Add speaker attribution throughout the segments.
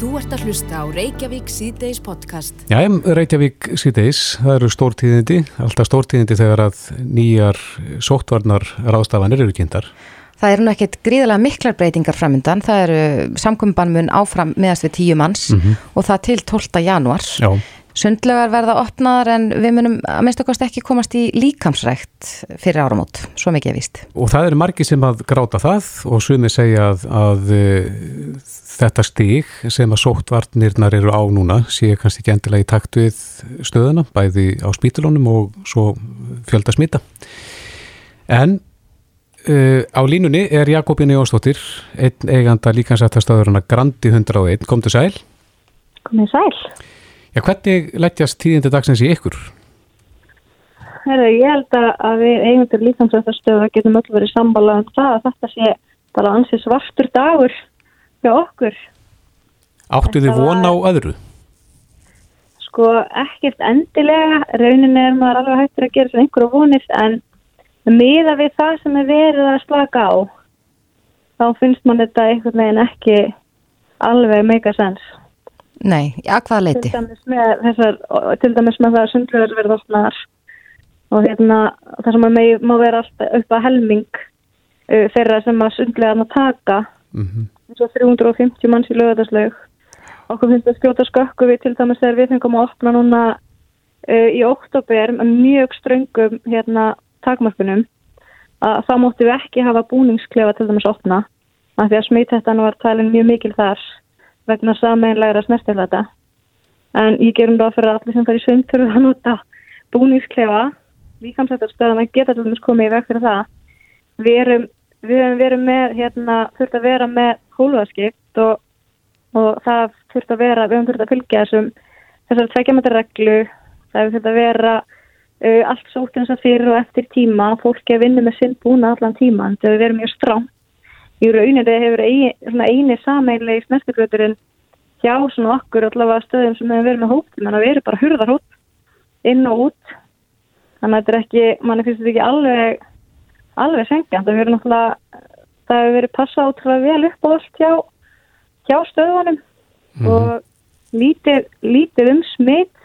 Speaker 1: Þú ert að hlusta á Reykjavík síðdeis podcast.
Speaker 2: Já, Reykjavík síðdeis, það eru stórtíðindi, alltaf stórtíðindi þegar að nýjar sóttvarnar ráðstafanir eru kynntar.
Speaker 3: Það eru ekkert gríðilega miklar breytingar framöndan, það eru samkumbanmun áfram meðast við tíu manns mm -hmm. og það til 12. janúar.
Speaker 2: Já.
Speaker 3: Sundlögar verða opnaðar en við munum að minnst okkast ekki komast í líkamsrækt fyrir áramót, svo mikið er vist.
Speaker 2: Og það eru margi sem að gráta það og sumi segja að, að þetta stíg sem að sóttvarnirnar eru á núna sé kannski ekki endilega í takt við stöðuna, bæði á spítulónum og svo fjölda smita. En uh, á línunni er Jakobin Jónsdóttir, einn eiganda líkansættastöðurna Grandi 101. Komdu sæl?
Speaker 4: Komið sæl.
Speaker 2: Já, hvernig leggjast tíðindi dagsins í ykkur?
Speaker 4: Herra, ég held að við eigundur líkansættastöður getum öll verið sambala um það að þetta sé bara ansið svartur dagur hjá okkur.
Speaker 2: Áttu þið von á öðru?
Speaker 4: Sko ekkert endilega, rauninni er maður alveg hættur að gera svo einhverju vonir en miða við það sem er verið að slaka á þá finnst mann þetta einhvern veginn ekki alveg meika sens.
Speaker 3: Nei, að hvaða leiti?
Speaker 4: Til dæmis með, þessar, til dæmis með það að sundlegar verða opnaðar og hérna það sem að má vera alltaf upp að helming uh, þeirra sem að sundlegarna taka mm -hmm eins og 350 manns í lögadaslaug okkur finnst að skjóta skökku við til dæmis þegar við fengum að opna núna uh, í oktober með mjög ströngum hérna takmarkunum að þá móttu við ekki hafa búningsklefa til dæmis opna af því að smitthættan var talin mjög mikil þar vegna sameinlegra snertiflæta en ég gerum það fyrir allir sem fær í sund þurfa að nota búningsklefa líkamsættarstöðan að geta til dæmis komið í veg fyrir það. Við erum við hefum verið með, hérna, þurft að vera með hólfaskipt og, og það þurft að vera, við hefum þurft að fylgja þessum, þessar tveikjamættarreglu, það hefur þurft að vera uh, allt sótt eins og fyrir og eftir tíma, fólki að vinna með sinn búna allan tíma, það hefur verið mjög strám. Í rauninni hefur eini, eini sameilegi snertiflöturinn hjá svona okkur allavega stöðum sem hefur verið með hóttum, en það verið bara hurðarhótt inn og út, þannig að þetta er ekki, manni finnst þetta ekki alveg alveg sengjant. Það hefur náttúrulega, það hefur verið passað útrúlega vel upp á allt hjá, hjá stöðunum mm -hmm. og lítið, lítið um smitt.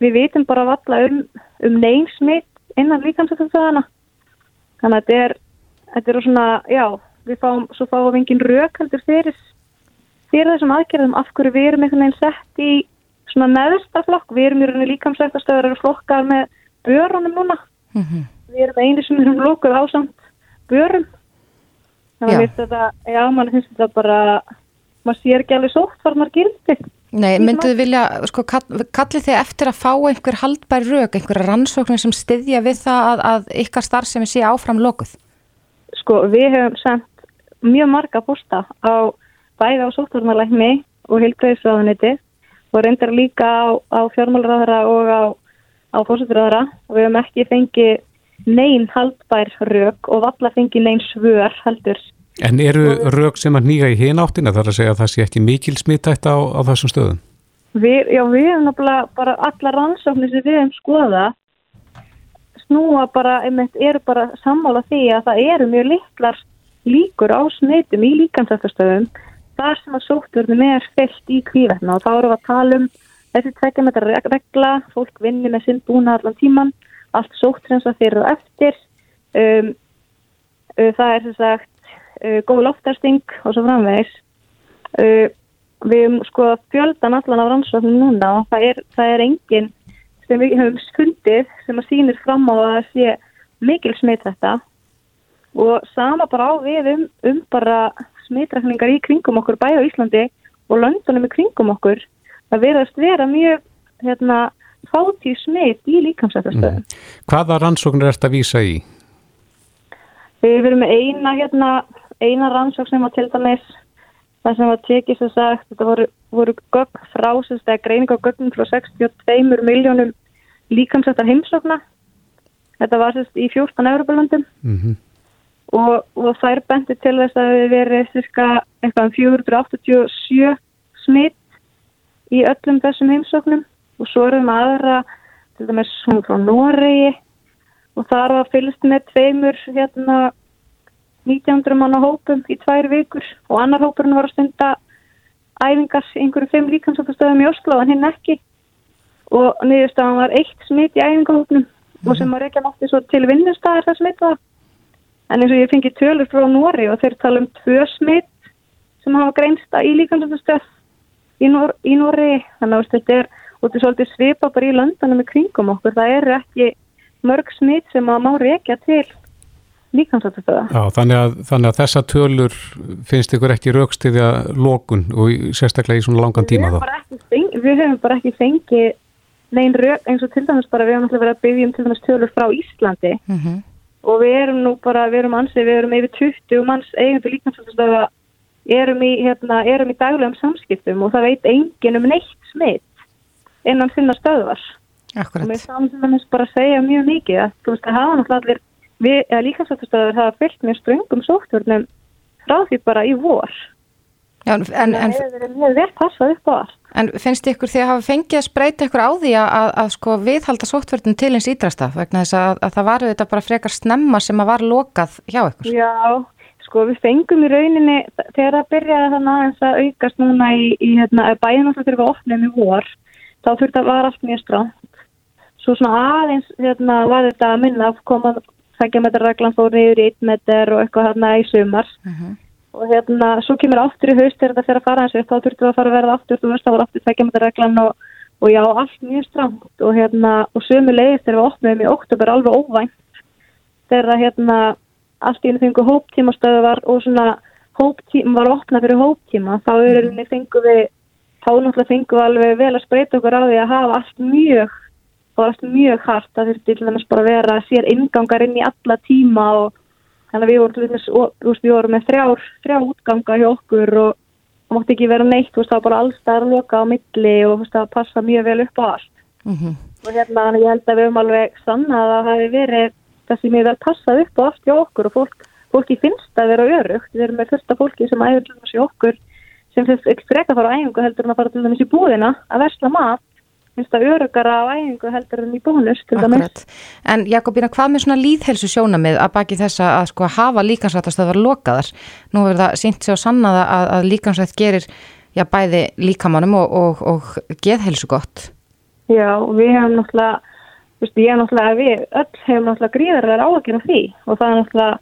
Speaker 4: Við vitum bara valla um, um neyn smitt innan líkansættumstöðana. Þannig að þetta er, þetta er svona, já, við fáum, svo fáum engin rauk heldur fyrir, fyrir þessum aðgerðum af hverju við erum einhvern veginn sett í svona neðstaflokk. Við erum í rauninni líkansættastöður að flokkar með börunum núna. Mm -hmm við erum einu sem erum lókuð ásamt börum. Þannig að þetta, já, mann finnst þetta bara maður sér ekki alveg sótt hvað maður gildi
Speaker 3: Nei, mynduðu vilja, sko, kallið þið eftir að fá einhver haldbær rauk, einhverja rannsóknir sem styðja við það að, að ykkar starf sem sé áfram lókuð?
Speaker 4: Sko, við hefum sendt mjög marga posta á bæði á sóttvarnalækni og hilgveðisraðuniti og reyndar líka á, á fjármálraðara og á, á fórsættraðara og við hefum ekki fengið neyn haldbær rauk og valla fengi neyn svör heldur.
Speaker 2: En eru rauk sem að nýga í hináttina þar að segja að það sé ekki mikil smittætt á, á þessum stöðum?
Speaker 4: Við, já, við hefum náttúrulega bara alla rannsóknir sem við hefum skoða snúa bara, einmitt, eru bara sammála því að það eru mjög litlar líkur á smittum í líkansættastöðum þar sem að sótturðum er fyllt í kvíverna og þá eru við að tala um þessi tvekja með þetta regla, fólk vinni með sinn búna allan tíman allt sóttrensa fyrir og eftir. Um, uh, það er sem sagt uh, góð loftarsting og svo framvegs uh, við hefum sko fjöldan allan af rannsóknum núna og það er, það er engin sem við hefum fundið sem að sínir fram á að sé mikil smitt þetta og sama bara á við um, um bara smittrækningar í kringum okkur bæða Íslandi og löndunum í kringum okkur. Það verðast vera mjög hérna fátíð smitt í líkamsættastöðum.
Speaker 2: Hvaða rannsóknir ert að vísa í?
Speaker 4: Við erum með eina, hérna, eina rannsókn sem var til dæmis það sem var tekið sem sagt, þetta voru, voru gögn frá, stegi greining á gögnum frá 62 miljónum líkamsættar heimsókna. Þetta var sérst í 14 Európa-landum mm -hmm. og, og það er bendið til þess að við verið cirka eitthvað um 487 smitt í öllum þessum heimsóknum og svo erum aðra til dæmis hún frá Noregi. Og þar var fylgst með tveimur hérna 1900 manna hópum í tvær vikur. Og annar hópurinn var að stunda æfingar í einhverju fimm líkansáttastöðum í Oslo en hinn ekki. Og niðurstafan var eitt smitt í æfingahóknum mm. og sem að reykja nátti svo til vinnustæðar það smitt var en eins og ég fengi tölur frá Nóri og þeir tala um tvö smitt sem hafa greinsta í líkansáttastöð í, Nór, í Nóri þannig að þetta er, þetta er svolítið svipa bara í löndunum í kringum okkur það eru ekki mörg smitt sem að má reykja til líkansáttastöða.
Speaker 2: Já, þannig að, þannig að þessa tölur finnst ykkur ekki raukstiðja lókun og sérstaklega í svona langan tíma þá?
Speaker 4: Við höfum bara ekki fengið neyn rauk eins og til dæmis bara við höfum alltaf verið að byggja um til dæmis tölur frá Íslandi mm -hmm. og við erum nú bara, við erum ansið, við erum yfir 20 manns eigindu líkansáttastöða erum í, hérna, erum í daglegum samskiptum og það veit engin um neitt smitt innan sinna stöðvar. Akkurat. Og mér það bara segja mjög mikið að þú veist að hafa náttúrulega allir við, eða líkansáttastöður hafa fyllt með ströngum sótturnum frá því bara í vor Já, en, en, en,
Speaker 3: en finnst ykkur því að hafa fengið að spreita ykkur á því að, að, að sko viðhalda sóttvörnum til eins ídrasta vegna þess að, að það var þetta bara frekar snemma sem að var lokað hjá ykkur
Speaker 4: Já, sko við fengum í rauninni þegar það byrjaði þannig að aukast núna í, í hérna, bæðin og það fyrir að opna um í vor þá þurfti að vara allt mjög stránt svo svona aðeins hérna, var þetta að minna að koma sækja metra reglan fór niður í 1 metr og eitthvað hérna í sumar uh mhm. -huh. og hérna svo kemur áttur í haust þegar þetta fer að fara eins og þá þurftum við að fara að verða áttur þú veist það var áttur sækja metra reglan og, og já allt mjög stramt og hérna og sömu leiðist þegar við opnum í oktober alveg óvænt þegar hérna allt í einu fengu hóptímastöðu og svona hóptíma var opnað fyrir hóptíma þá er einnig fengu við þá náttúrulega fengu við alveg vel að spreita okkur á því að hafa allt mjög það var alltaf mjög hardt að þurfti til dæmis bara að vera sér ingangar inn í alla tíma og þannig að við vorum, dæmis, og, veist, við vorum með þrjár, þrjár útganga hjá okkur og það mátti ekki vera neitt, það var bara allstæðar að loka á milli og það passa mjög vel upp á allt. Mm -hmm. og hérna ég held að við höfum alveg sannað að það hefði verið það sem ég vel passað upp á allt hjá okkur og fólk, fólki finnst að vera örugt við erum með fyrsta fólki sem æður til þessu okkur sem ekki freka að fara á æfingu heldur en að fara til dæmis í búðina að versla mat finnst það örugara á æfingu heldur en í bónus
Speaker 3: En Jakobína, hvað með svona líðhelsu sjónamið að baki þess að sko hafa líkansrættastöðar lokaðar? Nú verður það sínt sig á sannaða að, að líkansrætt gerir já, bæði líkamannum og, og, og geðhelsu gott
Speaker 4: Já, við hefum náttúrulega Vistu, ég er náttúrulega, við öll hefum náttúrulega gríðarlega áhagir af því og það er náttúrulega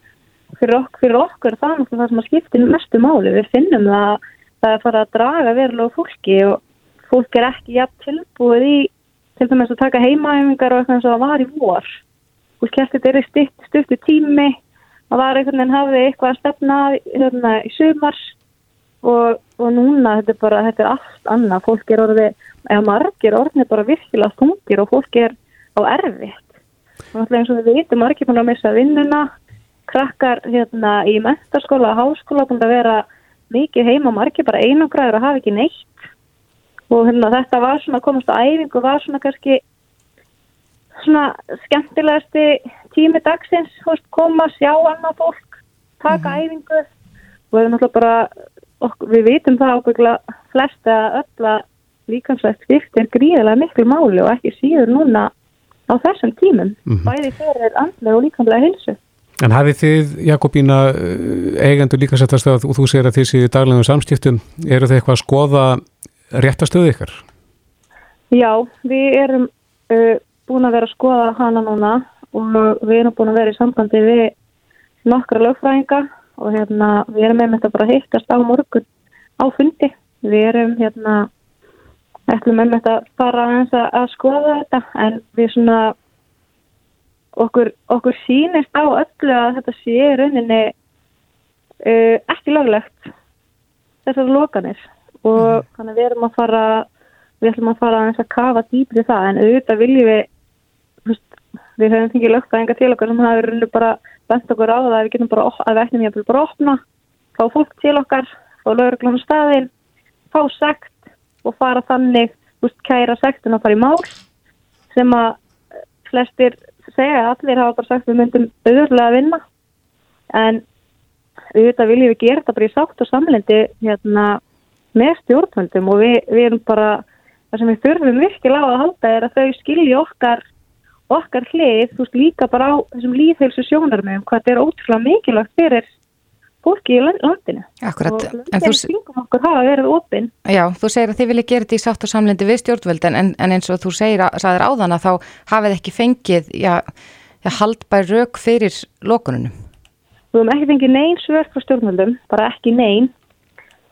Speaker 4: fyrir okkur, fyrir okkur það er náttúrulega það sem að skipta mestu máli. Við finnum það, það er farið að draga verulega fólki og fólk er ekki jafn tilbúið í til dæmis að taka heimaæfingar og eitthvað eins og það var í vor. Og skemmt þetta er í stutt, stuttu tími. Að var einhvern veginn hafið eitthvað að stefna hérna, í sumars og, og núna þetta er bara þetta er allt annað, fólk er orðið eða margir orðið bara virkilega stungir og fólk er á erfitt. Og eins og við veitum margir búin að missa vinnuna. Krakkar hérna í mentarskóla og háskóla búin að vera mikið heima margir bara einangraður að hafa ekki neitt og hérna, þetta var svona komast á æfingu var svona kannski svona skemmtilegasti tími dagsins host, koma, sjá annað fólk taka mm -hmm. æfingu og við erum alltaf bara okkur, við vitum það ábyggla flesta öll að líkansvægt skipt er gríðilega miklu máli og ekki síður núna á þessum tímum mm -hmm. bæði fyrir andlega og líkanslega hilsu
Speaker 2: En hafið þið, Jakobína, eh, eigendur líkansættastöð og þú segir að þið séu daglegum samskiptum, eru þið eitthvað að skoða réttastöðu ykkar?
Speaker 4: Já, við erum uh, búin að vera að skoða hana núna og við erum búin að vera í sambandi við nokkra lögfræðinga og hérna, við erum með þetta bara að hittast á morgun á fundi. Við erum hérna, ætlum með þetta bara að, að skoða þetta en við svona okkur, okkur sínist á öllu að þetta sé rauninni uh, ekki löglegt þessar lokanir og mm. þannig við erum að fara við ætlum að fara að kafa dýpri það en auðvitað viljum við við höfum fengið lögtaðingar til okkar sem hafa verið bara bent okkur á það að við getum bara að við ætlum að bara opna fá fólk til okkar, fá lögurglónu staðin fá sekt og fara þannig, veist, kæra sektin og fara í mál sem að flestir segja að allir hafa bara sagt við myndum auðvörlega að vinna. En auðvitað viljum við gera þetta bara í sátt og samlendi hérna með stjórnvöldum. Og við, við erum bara, það sem við þurfum virkilega á að halda er að þau skilji okkar okkar hlið, þú veist líka bara á þessum líðheilsu sjónarmögum, hvað þetta er ótrúlega mikilvægt fyrir fólki í landinu.
Speaker 3: Akkurat.
Speaker 4: Og landinu kringum okkur hafa verið opinn.
Speaker 3: Já, þú segir að þið viljið gera þetta í sátt og samlendi við stjórnvöldin en, en eins og þú segir að það er áðan að þá hafið ekki fengið, já, já haldbær rauk fyrir lokununum.
Speaker 4: Við höfum ekki fengið neyn svörk frá stjórnvöldum, bara ekki neyn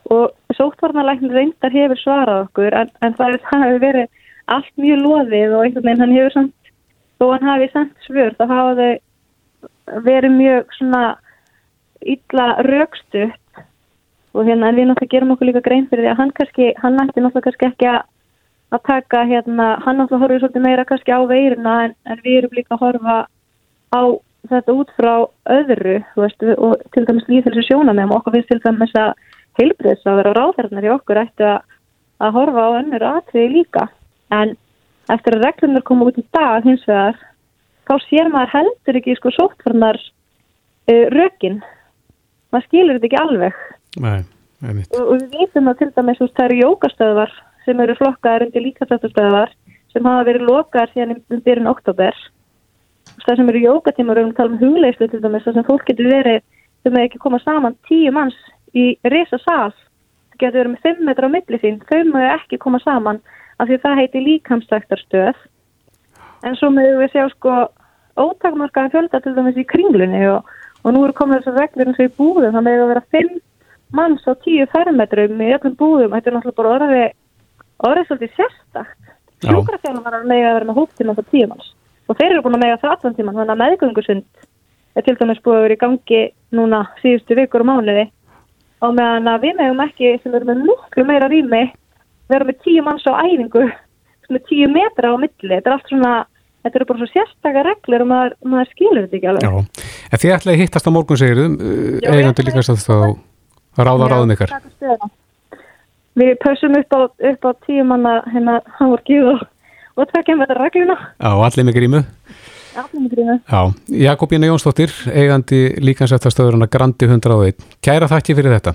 Speaker 4: og sóttvarnalæknir reyndar hefur svarað okkur en, en það hefur verið allt mjög loðið og einhvern veginn hann hefur samt, þó hann hafi sendt svör, þá hafa þau verið mjög svona illa raukstutt og hérna en við náttúrulega gerum okkur líka grein fyrir því að hann kannski, hann ætti náttúrulega kannski ekki að að taka hérna, hann náttúrulega horfið svolítið meira kannski á veiruna en, en við erum líka að horfa á þetta út frá öðru veist, og til dæmis líðfélsu sjónamegum okkur finnst til dæmis að heilbriðs að vera ráðherrnar í okkur ættu að, að horfa á önnur aðtriði líka. En eftir að reglunar koma út í dag hins vegar þá sér maður heldur ekki sko sóttvarnar uh, rökin maður skilur þetta ekki alveg.
Speaker 2: Nei,
Speaker 4: og, og við veitum að til dæmis það eru jókastöðvar sem eru flokkaðar undir líkastöðvar sem hafa verið lokaðar síðan um byrjun oktober það sem eru jókatímar og við talum um hugleislu til dæmis það sem fólk getur verið sem hefur ekki komað saman tíu manns í resa sál það getur verið með 5 metra á milli sín. Þau mögur ekki koma saman af því það heiti líkamstaktarstöð en svo mögum við sjá sko ótakmarkaðan fjölda til dæmis í kringlunni og, og nú eru komið þessar reglur eins og í búðum, það mögur að vera 5 manns á 10 fermetrum í öllum búðum, þetta er náttúrulega bara orðið orðið svolítið sérstakt. Sjúkrafjálum var að mega að vera með hóptíma á 10 manns. Og þeir eru búin að mega það allan tíman þannig að meðgöngusund er til dæmis búið að vera í gangi núna síðustu vikur og mánuði. Og meðan að við megum ekki sem eru með mjög meira rými vera með tíu manns á æfingu með tíu metra á milli. Þetta er allt svona, þetta eru bara svo sérstakar reglur og maður, maður skilur þetta ekki alveg.
Speaker 2: Já, en þið ætlaði hittast á morgun segirum eigandi líka að það ráða ráðum ykkar.
Speaker 4: Við pössum upp á, upp á tíu manna hérna hangurkíð og, og takkjum þetta regluna.
Speaker 2: Já, allir með grímu.
Speaker 4: Allir með grímu.
Speaker 2: Já, Jakobína Jónsdóttir eigandi líkansættastöðurinn að Grandi 101 Kæra þakki fyrir þetta.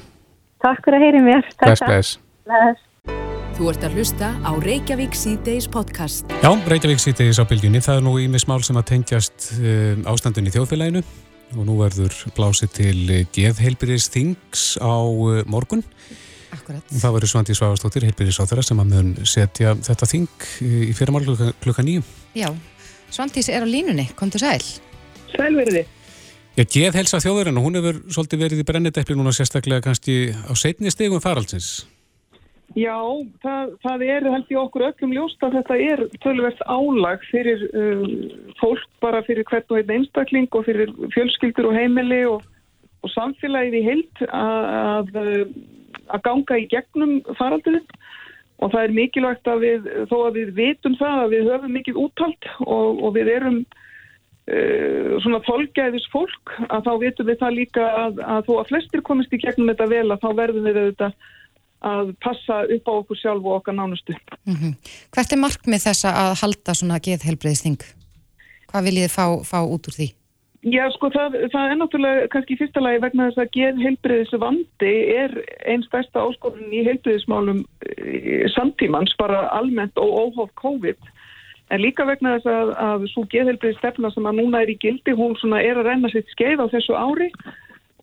Speaker 4: Takk fyrir að heyri mér.
Speaker 2: Bless, bless.
Speaker 4: bless.
Speaker 1: Þú ert að hlusta á Reykjavík C-Days podcast.
Speaker 2: Já, Reykjavík C-Days á bylginni. Það er nú ímis mál sem að tengjast um, ástandun í þjóðfélaginu og nú verður blásið til geðheilbyrðis þings á uh, morgun.
Speaker 3: Akkurat.
Speaker 2: Það verður Svandi Svavastóttir, heilbyrðis á þeirra sem að mun setja þetta þing í fyrirmál klukka, klukka nýjum.
Speaker 3: Já, Svandís er á línunni, kom til sæl.
Speaker 5: Sælverði.
Speaker 2: Já, geðhelsa þjóðurinn og hún hefur svolítið verið í brennidepli núna sérstaklega kannski á setni stegum faraldsins.
Speaker 5: Já, það, það er held ég okkur öllum ljóst að þetta er tölverst álag fyrir um, fólk bara fyrir hvert og einn einstakling og fyrir fjölskyldur og heimili og, og samfélagið í heilt að, að, að ganga í gegnum faraldurinn. Og það er mikilvægt að við, þó að við vitum það að við höfum mikið úttalt og, og við erum uh, svona þolgæðis fólk að þá vitum við það líka að, að þó að flestir komist í gegnum þetta vel að þá verðum við auðvitað að passa upp á okkur sjálf og okkar nánustu.
Speaker 3: Mm -hmm. Hvert er markmið þessa að halda svona geðhelbreyðsting? Hvað viljið þið fá, fá út úr því?
Speaker 5: Já, sko, það, það er náttúrulega kannski fyrsta lagi vegna þess að geðhelbreyðis vandi er einn stærsta áskorun í helbreyðismálum samtímans, bara almennt og óhóf COVID. En líka vegna þess að, að svo geðhelbreyðistefna sem að núna er í gildi, hún er að renna sitt skeið á þessu ári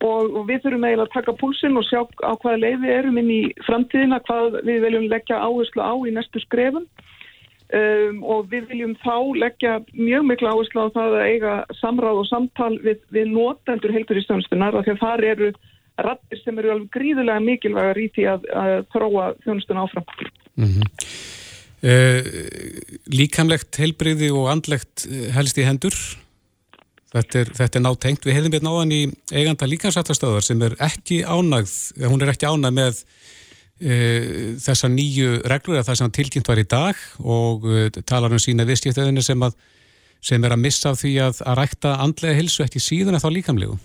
Speaker 5: og, og við þurfum eiginlega að taka púlsinn og sjá á hvaða leið við erum inn í framtíðina, hvað við viljum leggja áherslu á í næstu skrefum um, og við viljum þá leggja mjög miklu áherslu á það að eiga samráð og samtal við, við notendur heiltur í stjónustunar af því að þar eru rattir sem eru alveg gríðulega mikilvægar í því að, að þróa þjónustun áfram.
Speaker 2: Mm -hmm. uh, líkamlegt heilbriði og andlegt eh, helst í hendur? Þetta er, þetta er nátengt. Við hefðum við náðan í eiganda líkansættastöðar sem er ekki ánægð, hún er ekki ánægð með e, þessa nýju reglur að það sem tilkynnt var í dag og e, talar um sína viðskiptöðinu sem, sem er að missa því að, að rækta andlega hilsu ekki síðan að þá líkamlegu.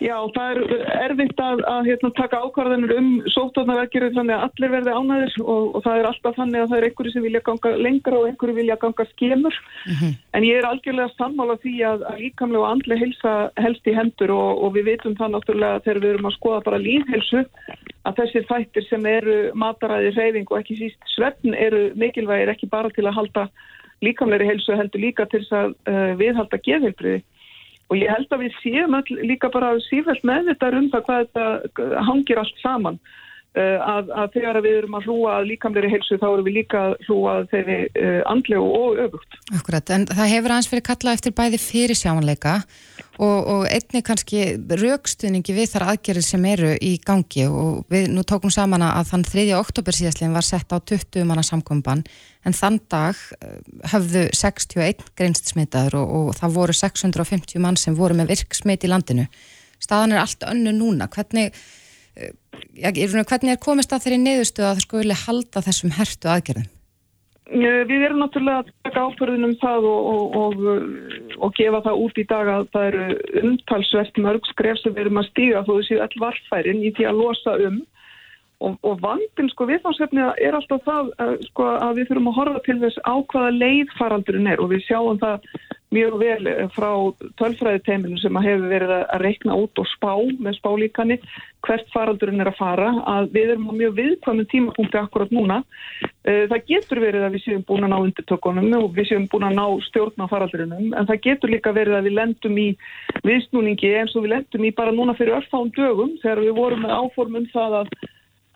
Speaker 5: Já, það er erfitt að, að hérna, taka ákvarðanur um sóttóðnarverkjörðu þannig að allir verði ánæðir og, og það er alltaf þannig að það er einhverju sem vilja ganga lengra og einhverju vilja ganga skemur. Mm -hmm. En ég er algjörlega sammála því að, að líkamlega og andlega helsa helst í hendur og, og við veitum það náttúrulega þegar við erum að skoða bara lífhelsu að þessir þættir sem eru mataræði reyfing og ekki síst svefn eru mikilvægir ekki bara til að halda líkamlega helsu heldur líka til þess að uh, viðhalda geðhelbriði. Og ég held að við séum all, líka bara sífælt með þetta um það hvað þetta hangir allt saman að, að þegar við erum að hlúa líkamleiri heilsu þá erum við líka að hlúa þeirri uh, andlegu og öfugt.
Speaker 3: Akkurat, en það hefur aðeins verið kallað eftir bæði fyrir sjámanleika og, og einni kannski raukstuðningi við þar aðgerið sem eru í gangi og við nú tókum saman að þann 3. oktober síðastlegin var sett á 20 manna samkomban en þann dag hafðu 61 greinst smitaður og, og það voru 650 mann sem voru með virksmit í landinu. Staðan er allt önnu núna. Hvernig, hvernig er komist að þeirri niðurstöðu að það skuli halda þessum hertu aðgerðum?
Speaker 5: Við erum náttúrulega að taka áförðunum það og, og, og, og gefa það út í dag að það eru umtalsvert mörg skref sem við erum að stíga þó þessi all varfærin í því að losa um Og, vandin sko viðfáðsefni er alltaf það að, sko, að við þurfum að horfa til þess á hvaða leið faraldurinn er og við sjáum það mjög vel frá tölfræðiteiminu sem að hefur verið að reikna út og spá með spálíkani hvert faraldurinn er að fara að við erum á mjög viðkvæmum tímapunkti akkurat núna. Eh, það getur verið að við séum búin að ná undirtökunum og við séum búin að ná stjórn á faraldurinnum en það getur líka verið að við lendum í viðsnúningi eins og við lendum í bara núna fyrir örfáum dögum þegar við vorum með áformum það að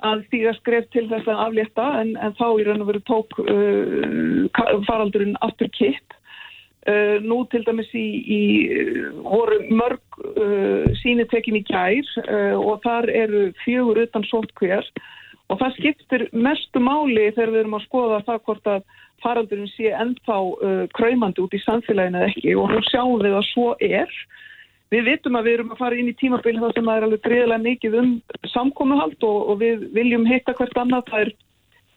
Speaker 5: að stíga skref til þess að aflétta en, en þá í raun og veru tók uh, faraldurinn aftur kipp. Uh, nú til dæmis í, í voru mörg uh, sínetekin í kær uh, og þar eru fjögur utan sótkvér og það skiptir mestu máli þegar við erum að skoða það hvort að faraldurinn sé ennþá kræmandi út í samfélaginu eða ekki. Og nú sjáum við að svo er. Við vitum að við erum að fara inn í tímabili það sem er alveg greiðilega mikið um samkómuhald og, og við viljum heita hvert annað. Það er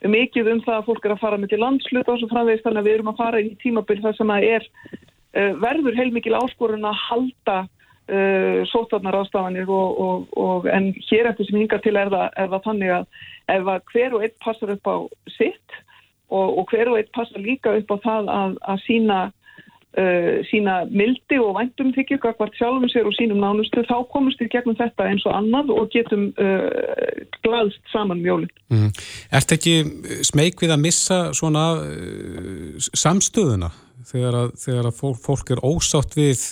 Speaker 5: mikið um það að fólk er að fara með til landsluta og svo framvegist þannig að við erum að fara í tímabili það sem er uh, verður heilmikil áskorun að halda uh, sótarnar ástafanir og, og, og en hér eftir sem hinga til er það, er það þannig að ef að hver og einn passar upp á sitt og hver og einn passar líka upp á það að, að sína Uh, sína mildi og væntum þykju hvert sjálfum sér og sínum nánustu þá komumst við gegnum þetta eins og annað og getum uh, glaðst saman mjólinn.
Speaker 2: Mm. Er þetta ekki smeg við að missa svona uh, samstöðuna þegar að, þegar að fólk, fólk er ósátt við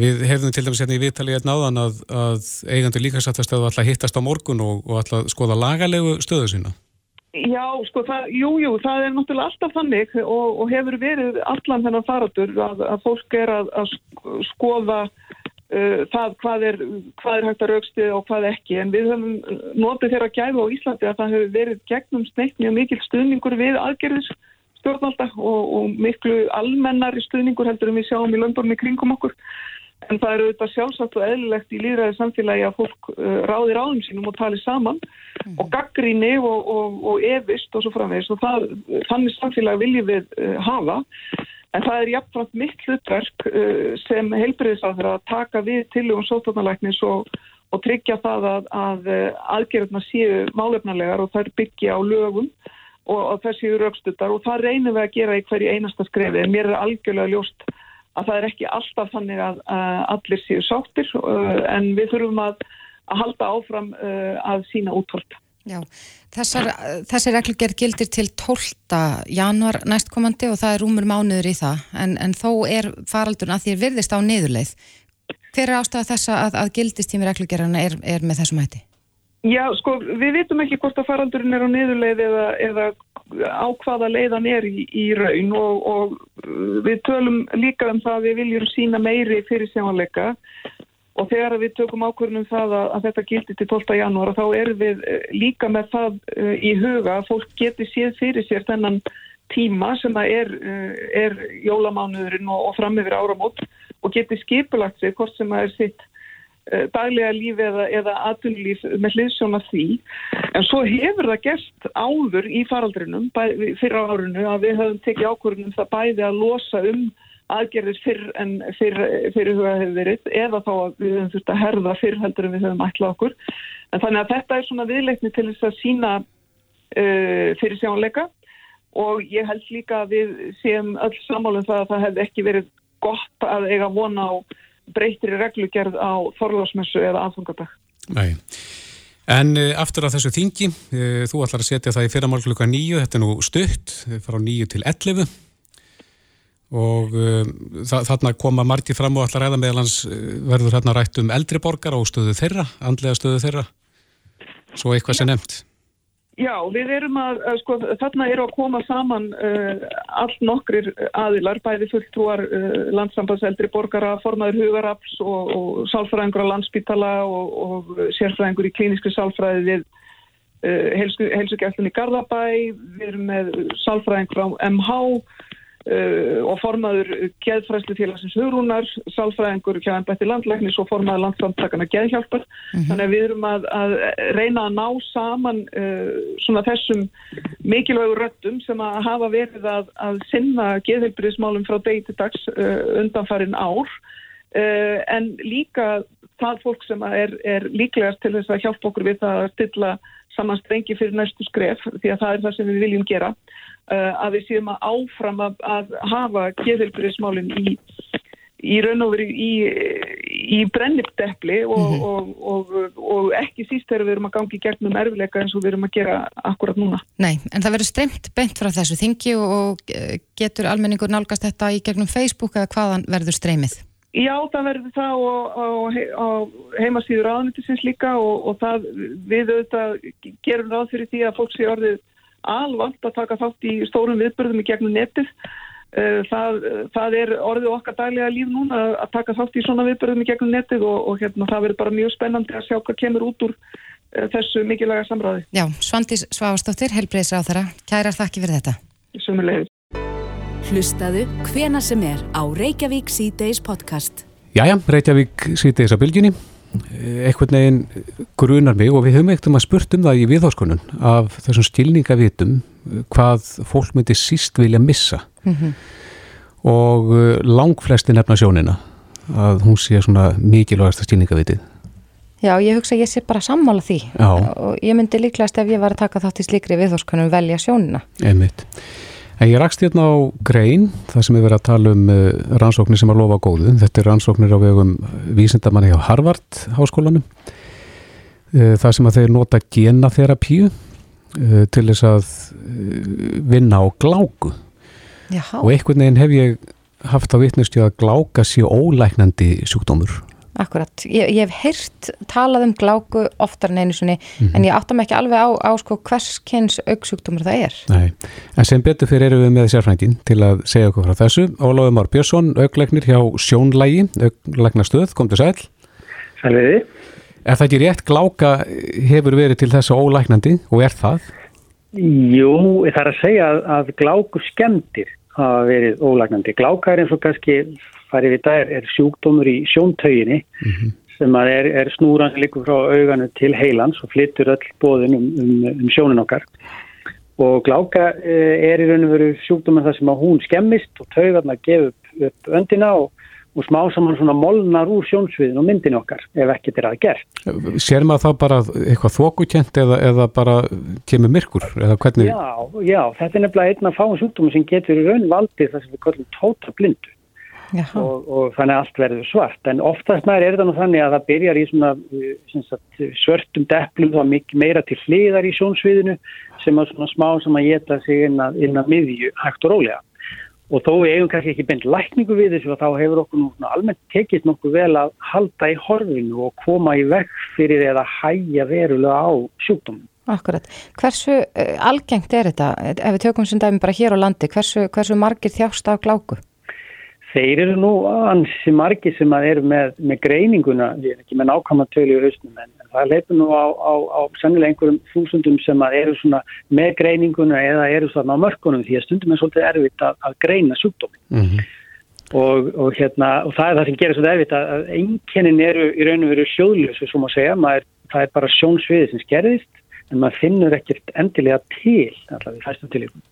Speaker 2: við hefðum til dæmis hérna í viðtali einn áðan að, að eigandi líkasættastöðu alltaf hittast á morgun og, og alltaf skoða lagalegu stöðu sína?
Speaker 5: Já, sko, það, jú, jú, það er náttúrulega alltaf þannig og, og hefur verið allan þennan faradur að, að fólk er að, að skoða uh, það hvað er, hvað er hægt að raukstu og hvað ekki. En við höfum notið þeirra gæðu á Íslandi að það hefur verið gegnum sneitt mjög mikil stuðningur við aðgerðis stjórnvalda og, og miklu almennari stuðningur heldur en við sjáum í löndormi kringum okkur En það eru auðvitað sjálfsagt og eðlilegt í líðræði samfélagi að fólk uh, ráði ráðum sínum og tali saman mm. og gaggríni og, og, og evist og svo framvegs og það, þannig samfélagi viljum við uh, hafa. En það er jafnframt mitt hlutverk uh, sem heilbriðisáður að taka við tilugum sótarnalæknis og, og tryggja það að, að aðgerðna séu málefnarlegar og þær byggja á lögum og þessi eru raukstuttar og það reynum við að gera í hverju einasta skrefi mér er algjörlega ljóst að það er ekki alltaf þannig að, að allir séu sáttir uh, en við þurfum að, að halda áfram uh, að sína útvort.
Speaker 3: Já, þessar, þessi reglugjör gildir til 12. januar næstkomandi og það er rúmur mánuður í það en, en þó er faraldurinn að því er virðist á niðurleið. Hver er ástæða þessa að, að gildistími reglugjörana er, er með þessum hætti?
Speaker 5: Já, sko, við vitum ekki hvort að faraldurinn er á niðurleið eða, eða á hvaða leiðan er í, í raun og, og uh, við tölum líka um það að við viljum sína meiri fyrir sjáanleika og þegar við tökum ákvörnum það að, að þetta gildi til 12. janúar þá erum við uh, líka með það uh, í huga að fólk geti séð fyrir sér þennan tíma sem að er, er jólamánuðurinn og, og fram yfir áramót og geti skipulagt sig hvort sem að er sitt daglega lífi eða, eða aðtunlíf með hliðsjóna því. En svo hefur það gerst áður í faraldrinum fyrir árunu að við höfum tekið ákvörðunum það bæði að losa um aðgerðis fyrr en fyrr, fyrir huga hefur verið eða þá að við höfum þurft að herða fyrr heldur en við höfum ætlað okkur. En þannig að þetta er svona viðleikni til þess að sína uh, fyrir sjónleika og ég held líka að við séum öll samálum það að það hefði ekki verið gott að eiga vona á breytir í reglugerð á þorlásmessu eða aðfungadag.
Speaker 2: Nei. En uh, aftur á þessu þingi, uh, þú ætlar að setja það í fyrramál klukka nýju, þetta er nú stutt, frá nýju til ellefu og um, þarna koma margi fram og allar ræða meðalans verður hérna rætt um eldri borgar og stöðu þeirra, andlega stöðu þeirra svo eitthvað sem nefnt
Speaker 5: Já, við erum að, sko, þarna eru að koma saman uh, allt nokkrir aðilar, bæði fulltrúar uh, landsambanseldri borgara, formaður hugarafs og, og sálfræðingur á landsbítala og, og sérfræðingur í klíniskri sálfræði við uh, helsugæflunni Garðabæ, við erum með sálfræðingur á MH Uh, og formaður geðfræslu félagsins hugrúnar, sálfræðingur hjá ennbætti landlæknis og formaður landsamtakana geðhjálpar. Mm -hmm. Þannig að við erum að, að reyna að ná saman uh, svona þessum mikilvægu röttum sem að hafa verið að, að sinna geðheilbyrðismálum frá degi til dags uh, undanfarin ár en líka það fólk sem er, er líklegast til þess að hjálpa okkur við það að stilla saman strengi fyrir næstu skref því að það er það sem við viljum gera. Uh, að við séum að áfram að, að hafa geðhelbriðismálinn í, í raun og verið í, í brennipdepli og, mm -hmm. og, og, og ekki síst þegar við erum að gangi gegnum erfileika eins og við erum að gera akkurat núna.
Speaker 3: Nei, en það verður strengt bent frá þessu þingi og getur almenningur nálgast þetta í gegnum Facebook eða hvaðan verður streymið?
Speaker 5: Já, það verður það á heimasýður aðnýttisins líka og það við auðvitað gerum ráð fyrir því að fólk sé orðið alvant að taka þátt í stórum viðbörðum í gegnum netið. Eh, það, það er orðið okkar dælega líf núna að taka þátt í svona viðbörðum í gegnum netið og, og hérna, það verður bara mjög spennandi að sjá hvað kemur út úr uh, þessu mikilvæga samræði.
Speaker 3: Já, Svandís Svavastóttir, helbreyðsra á þeirra. Kærar þakki fyrir þetta.
Speaker 5: Sumulegis.
Speaker 1: Hlustaðu hvena sem er á Reykjavík C-Days podcast.
Speaker 2: Jæja, Reykjavík C-Days á bylginni eitthvað neginn grunar mig og við höfum eitt um að spurt um það í viðháskonun af þessum stilningavitum hvað fólk myndi síst vilja missa mm -hmm. og uh, langflesti nefna sjónina að hún sé svona mikilvægast stilningavitið
Speaker 3: Já, ég hugsa að ég sé bara sammála því Já. og ég myndi líklegast ef ég var að taka þátt í slikri viðháskonun velja sjónina
Speaker 2: Einmitt En ég rakst hérna á grein, það sem er verið að tala um uh, rannsóknir sem að lofa góðu. Þetta er rannsóknir á vegum vísindamanni á Harvard háskólanum. Uh, það sem að þeir nota genaþerapíu uh, til þess að vinna á gláku. Jaha. Og einhvern veginn hef ég haft á vittnustju að gláka sé ólæknandi sjúkdómur.
Speaker 3: Akkurat, ég, ég hef heyrt talað um gláku oftar en einu svoni mm -hmm. en ég áttam ekki alveg á, á sko, hvers kynns auksjúktumur það er.
Speaker 2: Nei, en sem betur fyrir erum við með sérfrængin til að segja okkur frá þessu. Óláður Már Björnsson, augleiknir hjá Sjónlægi, augleiknastöð, kom til sæl.
Speaker 6: Sælviði.
Speaker 2: Er það ekki rétt gláka hefur verið til þessu ólæknandi og er það?
Speaker 6: Jú, það er að segja að, að gláku skemmtir hafa verið ólæknandi. Gláka er eins og kannski farið við það er, er sjúkdómur í sjóntauginni mm -hmm. sem er, er snúran líka frá auganu til heilans og flyttur öll bóðin um, um, um sjónin okkar og gláka eh, er í raun og veru sjúkdómur þar sem að hún skemmist og taugarna gefur upp öndina og, og smá saman svona molnar úr sjónsviðin og myndin okkar ef ekkert er að gert.
Speaker 2: Sér maður þá bara eitthvað þókukent eða, eða bara kemur myrkur eða hvernig?
Speaker 6: Já, já, þetta er nefnilega einn af fáin sjúkdómum sem getur í raun valdið þar sem við kallum tóta blindu og, og þannig að allt verður svart en oftast nær er þetta nú þannig að það byrjar í svona sagt, svörtum deplum þá meira til hliðar í sjónsviðinu sem að svona smá sem að geta sig inn að, inn að miðju hægt og rólega og þó við eigum kannski ekki beint lækningu við þessu og þá hefur okkur nú almennt tekist nokkuð vel að halda í horfinu og koma í vekk fyrir eða hæja verulega á sjúkdómum.
Speaker 3: Akkurat. Hversu uh, algengt er þetta, ef við tökum sem dæmi bara hér á landi, hversu, hversu margir þjást af gláku?
Speaker 6: Þeir eru nú ansi margi sem að eru með, með greininguna, ég er ekki með nákvæmlega tölu í hausnum en það leipur nú á, á, á sannilega einhverjum þúsundum sem að eru svona með greininguna eða eru svona á mörkunum því að stundum er svolítið erfitt að, að greina sjúkdómi mm -hmm. og, og, hérna, og það er það sem gerir svolítið erfitt að, að einkennin eru í raun og veru sjóðlösu sem að segja, maður, það er bara sjónsviði sem skerðist en maður finnur ekkert endilega til allavega í fæstum tilíkum.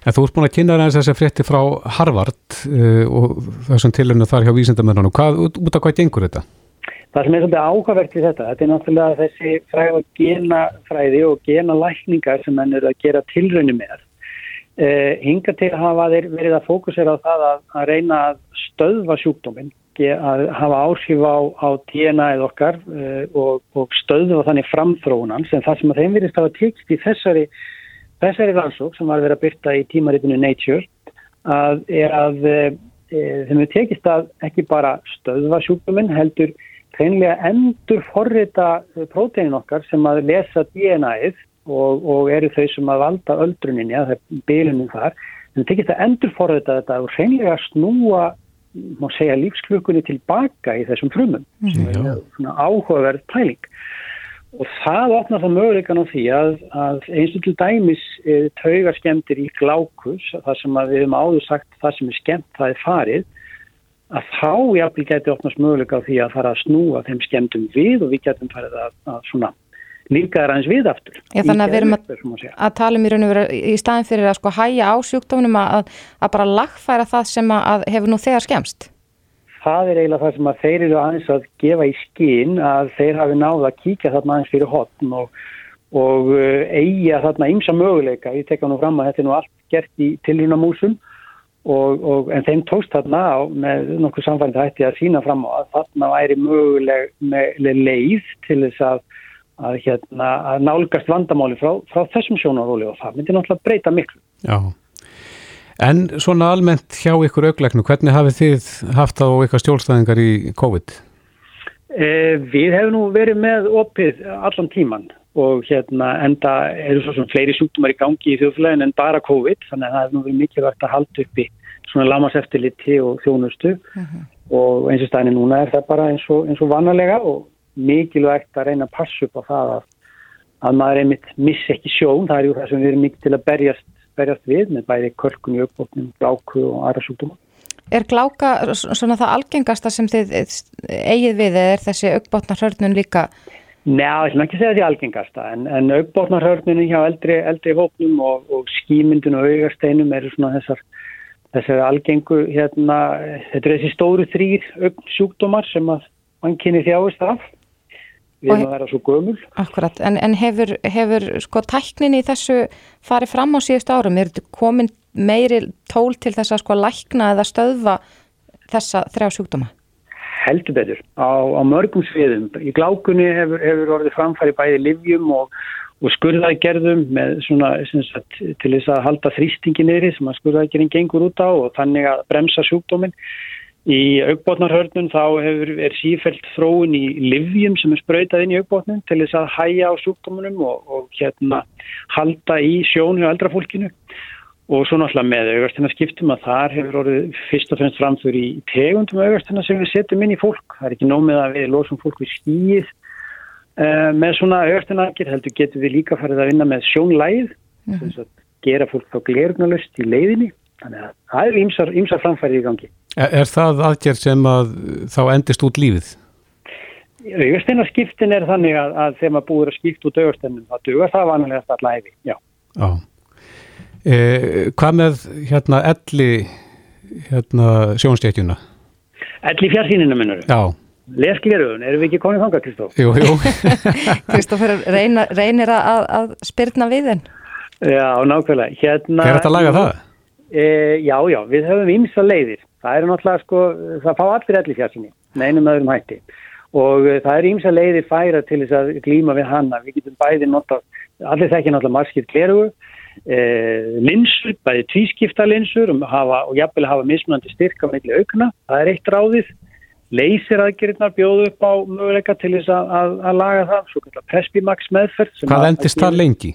Speaker 2: En þú ert búin að kynna þess að þessi frétti frá Harvard uh, og þessum tilhörnu þar hjá vísindamennunum. Hvað, út af hvað gengur þetta?
Speaker 6: Það sem er svolítið áhugavert við þetta, þetta er náttúrulega þessi fræða genafræði og genalækningar sem henn eru að gera tilrönu með. Uh, hinga til hafa þeir verið að fókusera á það að, að reyna að stöðva sjúkdóminn, að hafa áhrif á, á DNA-ið okkar uh, og, og stöðva þannig framþróunan sem það sem að þeim verist að hafa tekst í þessari Þessari rannsók sem var verið að byrta í tímaritinu Nature að er að e, þeim við tekist að ekki bara stöðva sjúkdóminn heldur hreinlega endur forrita próteinin okkar sem að lesa DNA-ið og, og eru þau sem að valda öldruninni að það er bylunum þar. En það tekist að endur forrita þetta og hreinlega snúa má segja lífsklökunni tilbaka í þessum frumum mm. sem er svona áhugaverð pæling. Og það opnar það möguleikan á því að, að eins og til dæmis e, taugar skemmtir í glákus það sem við hefum áður sagt það sem er skemmt það er farið að þá jáfnvel getur opnast möguleika á því að fara að snúa þeim skemmtum við og við getum farið að, að svona líkaðar aðeins við aftur.
Speaker 3: Já þannig að við erum að, að tala um í raun og veru í staðin fyrir að sko hæja á sjúkdóminum að, að bara lagfæra það sem að hefur nú þegar skemst.
Speaker 6: Það er eiginlega það sem að þeir eru aðeins að gefa í skinn að þeir hafi náða að kíkja þarna aðeins fyrir hotn og, og uh, eiga þarna ymsa möguleika. Ég tekka nú fram að þetta er nú allt gert í tilrunamúsum og, og en þeim tókst þarna á með nokkuð samfærið hætti að sína fram á að þarna væri möguleg leið til þess að að, hérna, að nálgast vandamáli frá, frá þessum sjónaróli og það myndi náttúrulega breyta miklu.
Speaker 2: Já, en svona almennt hjá ykkur augleiknu, hvernig hafið þið haft á eitthvað stjólstæðingar í COVID?
Speaker 6: Eh, við hefum nú verið með opið allan tíman og hérna enda eru svo svona fleiri sjúktumar í gangi í þjóðflæðin en bara COVID þannig að það hefur nú verið mikilvægt að halda upp í svona lamaseftiliti og þjónustu uh mhm. -huh. og eins og stæðin núna er það bara eins og, eins og vanalega og mikilvægt að reyna að passa upp á það að, að maður einmitt missi ekki sjón, það er ju það sem við erum mikið til að berjast, berjast við með bæði körkun í uppbóknum, gláku og aðra sjúkdóma.
Speaker 3: Er gláka svona það algengasta sem þið eigið við eða er þessi uppbóknarhörnun líka?
Speaker 6: Nei, ég vil ekki segja því algengasta en, en uppbóknarhörnunum hjá eldri, eldri hópnum og, og skýmyndun og augarsteinum eru svona þessar þessar algengu hérna, þetta er þessi stóru þrýr sjúkdómar sem að mann kynni þjáist af við erum að vera svo gömul.
Speaker 3: Akkurat, en, en hefur, hefur sko tæknin í þessu farið fram á síðust árum, er þetta komin meiri tól til þess að sko lækna eða stöðva þessa þrjá sjúkdóma?
Speaker 6: Heldur betur, á, á mörgum sviðum. Í glákunni hefur, hefur orðið framfæri bæði livjum og, og skurðagerðum með svona sagt, til þess að halda þrýstingi neyri sem að skurðagerðin gengur út á og þannig að bremsa sjúkdóminn. Í augbótnarhörnum þá hefur, er sífælt þróun í livjum sem er spröytað inn í augbótnum til þess að hæja á sjúkdómunum og, og hérna halda í sjón hjá eldrafólkinu og svo náttúrulega með augastina skiptum að þar hefur orðið fyrst og fremst framfyrir í tegundum augastina sem við setjum inn í fólk. Það er ekki nómið að við losum fólk við skýð uh, með svona augastinakir heldur getur við líka farið að vinna með sjónlæð mm -hmm. þess að gera fólk þá glergnalust í leiðinni þannig að það er ýmsar, ýmsar framfærið í gangi.
Speaker 2: Er, er það aðgerð sem að þá endist út lífið?
Speaker 6: Auðvisteinarskiptin er þannig að, að þegar maður búir að skipta út auðvisteinum þá dugar það vanlega alltaf læfi, já.
Speaker 2: Já. E, hvað með hérna elli hérna sjónstjætjuna?
Speaker 6: Elli fjarsíninu minnur?
Speaker 2: Já.
Speaker 6: Leskleruðun, erum við ekki konið þanga, Kristóf?
Speaker 2: Jú, jú.
Speaker 3: Kristóf reynir að, að spyrna við henn?
Speaker 6: Já, nákvæmlega. Hérna,
Speaker 2: Hver er þetta að laga það?
Speaker 6: E, já, já, við höfum ymsa leiðir það eru náttúrulega sko, það fá allir allir fjarsinni, með einum öðrum hætti og uh, það eru ímsa leiðir færa til þess að glíma við hanna, við getum bæði nota, allir þekkja náttúrulega margskipt klerugu, eh, linsur, bæði tvískipta linsur um hafa, og jafnvel hafa mismunandi styrka með aukna, það er eitt ráðið leysir aðgerinnar bjóðu upp á möguleika til þess að, að, að laga það, svo kallar Prespimax meðferð.
Speaker 2: Hvað endist það lengi?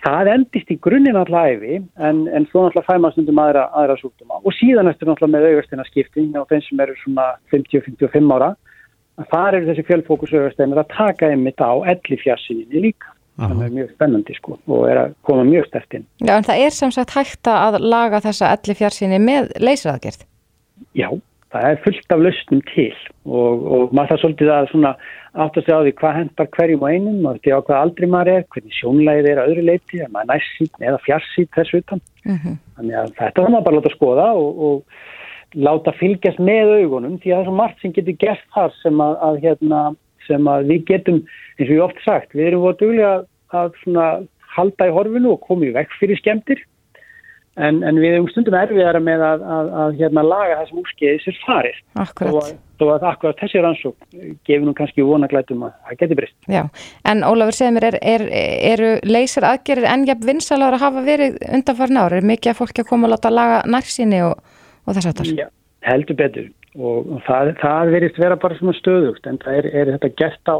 Speaker 6: Það endist í grunninn alltaf æfi en, en svo alltaf fæma stundum aðra, aðra súkduma og síðan eftir alltaf með augastina skipting á þeim sem eru svona 50-55 ára það eru þessi fjölfókus augasteinar að taka einmitt á elli fjarsinni líka. Það er mjög spennandi sko og er að koma mjög stertinn.
Speaker 3: Já en það er sem sagt hægt að laga þessa elli fjarsinni með leysraðgerð?
Speaker 6: Já það er fullt af lausnum til og, og maður það svolítið að svona átt að því hvað hendar hverjum og einum og því á hvað aldrei maður er, hvernig sjónlæðið er að öðru leiti, er maður næssít eða fjarsít þessu utan. Uh mhm. -huh. Þannig að þetta er maður bara að láta skoða og, og láta fylgjast með augunum því að það er svo margt sem getur gert þar sem að, að, hérna, sem að við getum, eins og ég oft sagt, við erum voruð duglega að halda í horfinu og komið vekk fyrir skemmtir en, en við hefum stundum erfiðara með að, að, að hérna, laga það sem úrskeiðis er farið.
Speaker 3: Akkurat.
Speaker 6: Þó að akkurat þessi rannsók gefur nú kannski vonaglætum að það geti breyst.
Speaker 3: Já, en Ólafur segir mér, er, er, eru leysir aðgerir enjab vinsalar að hafa verið undanfarn ára? Er mikið að fólki að koma að láta laga nærsinni og, og þess aftar?
Speaker 6: Já, heldur betur og það, það verist vera bara svona stöðugt en það er, er þetta gert á,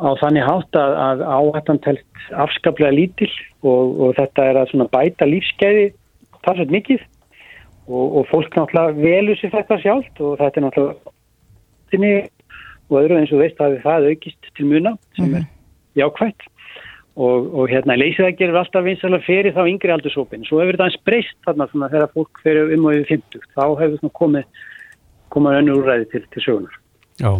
Speaker 6: á þannig hátt að, að áhættan telt afskaplega lítil og, og þetta er að bæta lífskeiði það er mikið. Og, og fólk náttúrulega velur sér þetta sjálft og þetta er náttúrulega og öðru eins og veist að það aukist til muna sem er mhm. jákvægt og, og hérna leysið að gera alltaf vinsalega fyrir þá yngri aldursópin. Svo hefur þetta eins breyst þarna svona, þegar fólk fyrir um og yfir 50 þá hefur þetta komið komað önnu úrræði til, til sögunar
Speaker 2: Já,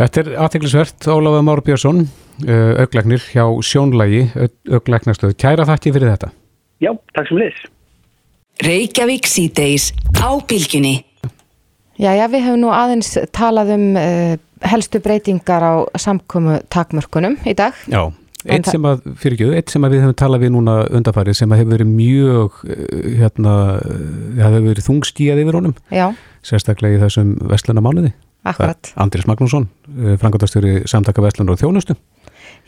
Speaker 2: þetta er aðteglisvert Óláfa Máru Björnsson auglegnir hjá Sjónlægi auglegnarstöðu, kæra þakki fyrir þetta
Speaker 6: Já, takk sem leys
Speaker 1: Reykjavík síðdeis á bylginni.
Speaker 3: Já, já, við hefum nú aðeins talað um uh, helstu breytingar á samkomu takmörkunum í dag.
Speaker 2: Já, eitt sem að, fyrir ekki, eitt sem að við hefum talað við núna undarfarið sem að hefur verið mjög, hérna, það hefur verið þungstíjað yfir honum.
Speaker 3: Já.
Speaker 2: Sérstaklega í þessum vestluna mánuði.
Speaker 3: Akkurat.
Speaker 2: Andris Magnússon, uh, frangatastjóri samtaka vestluna og þjónustu.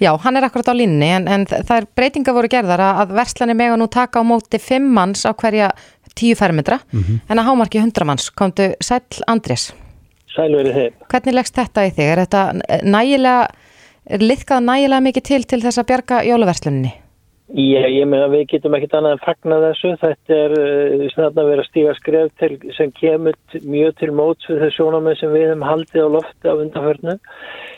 Speaker 3: Já, hann er akkurat á línni en, en það er breytinga voru gerðar að verslanir mega nú taka á móti fimm manns á hverja tíu fermetra mm -hmm. en að hámarki hundra manns. Komdu Sæl Andrés.
Speaker 7: Sæl verið þeim.
Speaker 3: Hvernig leggst þetta í þig? Er þetta nægilega, er liðkað nægilega mikið til til þess að bjarga jólaversluninni?
Speaker 7: Já, ég meina við getum ekkit annað en fagna þessu. Þetta er uh, snart að vera stíga skref til, sem kemur mjög til móts við þessu sjónamöð sem við hefum haldið á lofti af undanförnu.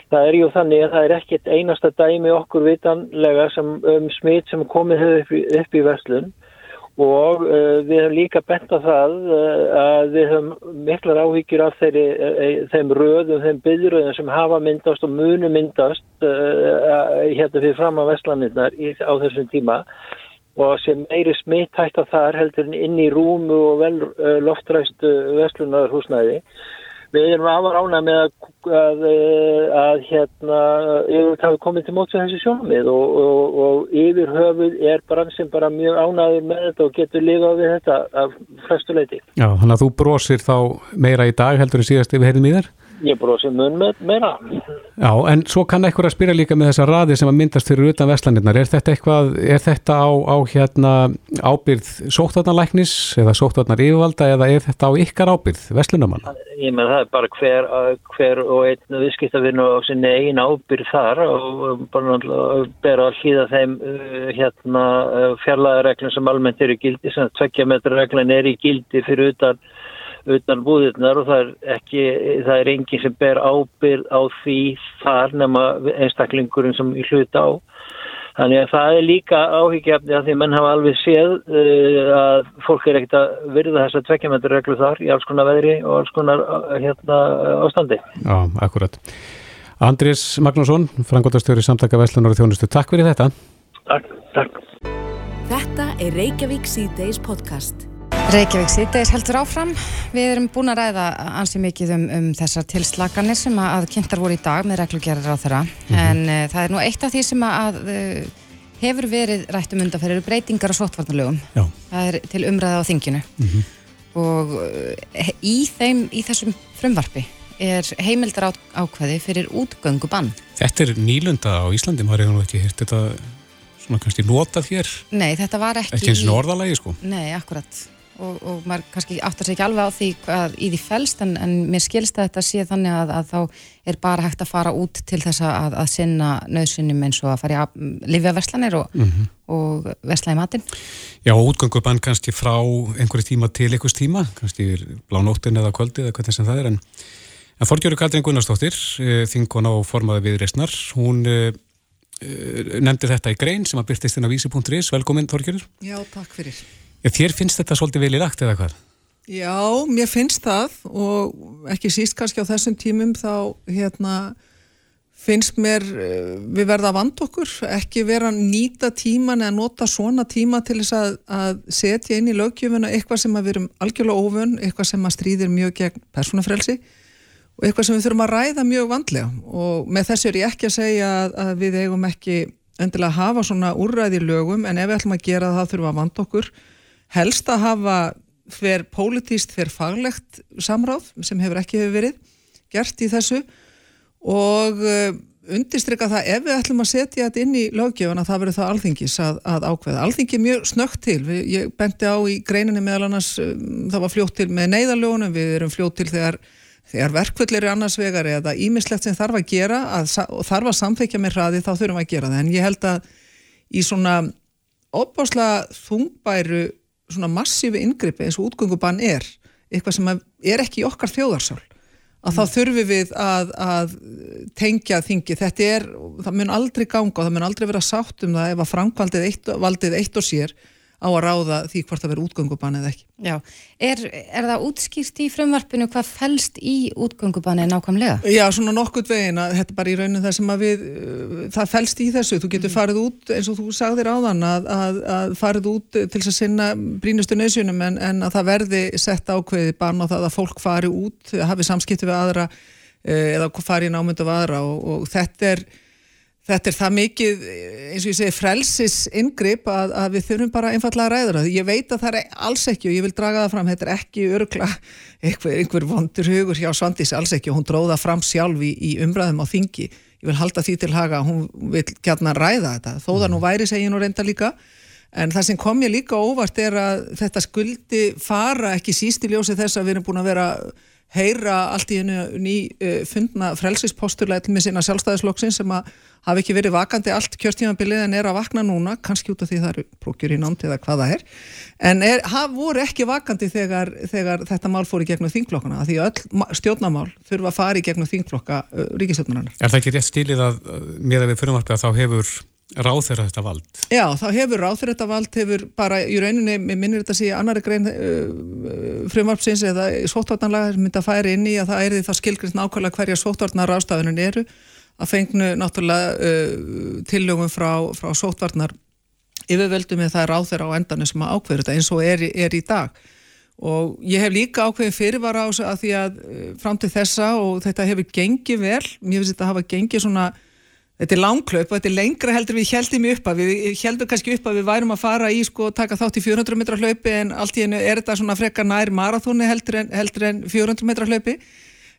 Speaker 7: Það er ju þannig að það er ekkit einasta dæmi okkur vitanlega sem, um smitt sem komið hefur upp, upp í verslun og uh, við hefum líka bent á það uh, að við hefum miklar áhyggjur af þeirri, uh, þeim röðum, þeim byðröðum sem hafa myndast og munu myndast hérna fyrir fram á vestlaninnar á þessum tíma. Og sem meiri smitt hægt að það er heldur inn í rúmu og vel loftræstu vestlunarhúsnæði við erum afar ána með að, að, að hérna, yfir hafi komið til móts þessi sjónamið og, og, og yfir höfuð er bransin bara mjög ánaður með þetta og getur lifað við þetta af flestuleiti.
Speaker 2: Já, þannig að þú brosir þá meira í dag heldur en síðast yfir heyrðum í þér?
Speaker 7: Ég brosi mun með meira.
Speaker 2: Já, en svo kann eitthvað að spyrja líka með þessa raði sem að myndast fyrir utan vestlanirnar. Er þetta eitthvað, er þetta á, á hérna ábyrð sóttvarnarlæknis eða sóttvarnar yfirvalda eða er þetta á ykkar ábyrð, vestlunamanna?
Speaker 7: Ég menn það er bara hver, hver og einn viðskiptavinu á sinni einn ábyrð þar og bara bera að hlýða þeim uh, hérna uh, fjarlæðareglum sem almennt eru gildi, sem tvekkja metra reglun er í gildi fyrir utan utan búðirnar og það er ekki, það er enginn sem ber ábyrð á því þar nema einstaklingurinn sem í hluta á. Þannig að það er líka áhyggjafni að því menn hafa alveg séð uh, að fólk er ekkert að virða þess að tvekkjumöndur þar í alls konar veðri og alls konar uh, hérna, ástandi.
Speaker 2: Já, akkurat. Andrés Magnússon, frangotastjóri samtaka Veslunar og Þjónustu, takk fyrir þetta.
Speaker 7: Takk, takk.
Speaker 1: Þetta er Reykjavík C-Days podcast.
Speaker 3: Reykjavík sýttegis heldur áfram. Við erum búin að ræða ansi mikið um, um þessar tilslaganir sem að kynntar voru í dag með reglugjærar á þeirra. Mm -hmm. En uh, það er nú eitt af því sem að uh, hefur verið rætt um undanferðir breytingar á svottvarnalögum. Það er til umræða á þinginu. Mm -hmm. Og uh, í, þeim, í þessum frumvarfi er heimildar ákveði fyrir útgöngu bann.
Speaker 2: Þetta er nýlunda á Íslandi, maður hefur nú ekki hirt þetta svona kannski notað hér.
Speaker 3: Nei, þetta var ekki...
Speaker 2: Ekki eins og orðalagi, sko.
Speaker 3: Nei, akkurat og, og maður kannski áttar sér ekki alveg á því hvað í því fælst en, en mér skilst að þetta sé þannig að, að þá er bara hægt að fara út til þess að, að sinna nöðsynum eins og að fara í livjaverslanir og, mm -hmm. og versla í matin.
Speaker 2: Já, útgöngubann kannski frá einhverju tíma til einhvers tíma, kannski blánóttin eða kvöldi eða hvernig sem það er en, en Þorgjóri Katrin Gunnarsdóttir, eh, þingkon á formaði við reysnar, hún uh, nefndi þetta í grein sem að byrtist inn á vísi.is. Velkomin Þorgjórir.
Speaker 8: Já, takk fyrir.
Speaker 2: Já, þér finnst þetta svolítið vel í lagt eða hvað?
Speaker 8: Já, mér finnst það og ekki síst kannski á þessum tímum þá hérna finnst mér eh, við verða að vanda okkur, ekki vera að nýta tíman eða nota svona tíma til þess að, að setja inn í lögjöfuna eitthvað sem að við erum algjörlega óvön, eitthvað sem að stríðir mjög gegn persónafrelsi og eitthvað sem við þurfum að ræða mjög vandlega og með þessu er ég ekki að segja að, að við eigum ekki endilega að hafa svona úrræði lögum en ef við ætlum að gera það þurfum að vanda okkur helst að hafa hver pólitíst, hver faglegt samráð sem hefur ekki hefur verið gert í þessu. Og uh, undirstryka það ef við ætlum að setja þetta inn í lögjöfuna það verður það alþingis að, að ákveða. Alþingi er mjög snögt til, ég benti á í greininni meðal annars, um, það var fljótt til með neyðalögunum, við erum fljótt til þegar, þegar verkvöldir eru annars vegar eða ímislegt sem þarf að gera að, og þarf að samþekja með hraði þá þurfum að gera það. En ég held að í svona opbásla þungbæru svona massífi yngripi eins og útgöngubann er eitthvað sem er ekki í okkar þjóðarsál að þá þurfum við að, að tengja þingi. Þetta er, það mun aldrei ganga og það mun aldrei vera sátt um það ef að framkvaldið eitt, valdið eitt og sér á að ráða því hvort það verður útgöngubann eða ekki.
Speaker 3: Já, er, er það útskýrt í frumvarpinu hvað fælst í útgöngubanni nákvæmlega?
Speaker 8: Já, svona nokkurt veginn að þetta bara í rauninu það sem að við, uh, það fælst í þessu, þú getur mm. farið út eins og þú sagðir áðan að, að, að farið út til þess að sinna brínustu nöðsynum en, en að það verði sett ákveði bann á það að fólk fari út, hafi samskipti við aðra uh, eða fari í námyndu af aðra og, og þetta er Þetta er það mikið, eins og ég segi, frelsis inngrip að, að við þurfum bara einfallega að ræða það. Ég veit að það er alls ekki og ég vil draga það fram, þetta er ekki örgla einhver, einhver vondur hugur hjá Svandís, alls ekki og hún dróða fram sjálf í, í umræðum á þingi. Ég vil halda því til haga að hún vil gætna ræða þetta, þó það nú væri segin og reynda líka. En það sem kom ég líka óvart er að þetta skuldi fara ekki síst í ljósi þess að við erum búin að vera heyra allt í hennu ný uh, fundna frelsisposturlega með sína sjálfstæðisloksin sem að hafi ekki verið vakandi allt kjörtímanbilið en er að vakna núna, kannski út af því það eru prókjur í námt eða hvað það er en er, haf, voru ekki vakandi þegar, þegar þetta mál fór í gegnum þingflokkuna því öll stjórnamál þurfa að fara í gegnum þingflokka uh, ríkistjórnarinnar.
Speaker 2: Er það ekki rétt stílið að mér að við fyrirmarka að þá hefur ráð þeirra þetta vald?
Speaker 8: Já, þá hefur ráð þeirra þetta vald, hefur bara í rauninni, mér minnir þetta að sé annari grein uh, frumvarpsins eða svóttvartanlagar myndi að færi inn í að það er því það skilgrist nákvæmlega hverja svóttvarnar ráðstafunum eru að fengnu náttúrulega uh, tillögum frá, frá svóttvarnar yfirveldum með það er ráð þeirra á endanum sem að ákveður þetta eins og er, er í dag og ég hef líka ákveðin fyrirvara á þessu að því að uh, fram til þessa og þetta hefur gengið vel, mér finnst þetta að hafa gengið svona Þetta er langklaup og þetta er lengra heldur við heldum upp að við heldum kannski upp að við værum að fara í sko taka þátt í 400 metra hlaupi en allt í hennu er þetta svona frekka nær marathóni heldur en, heldur en 400 metra hlaupi.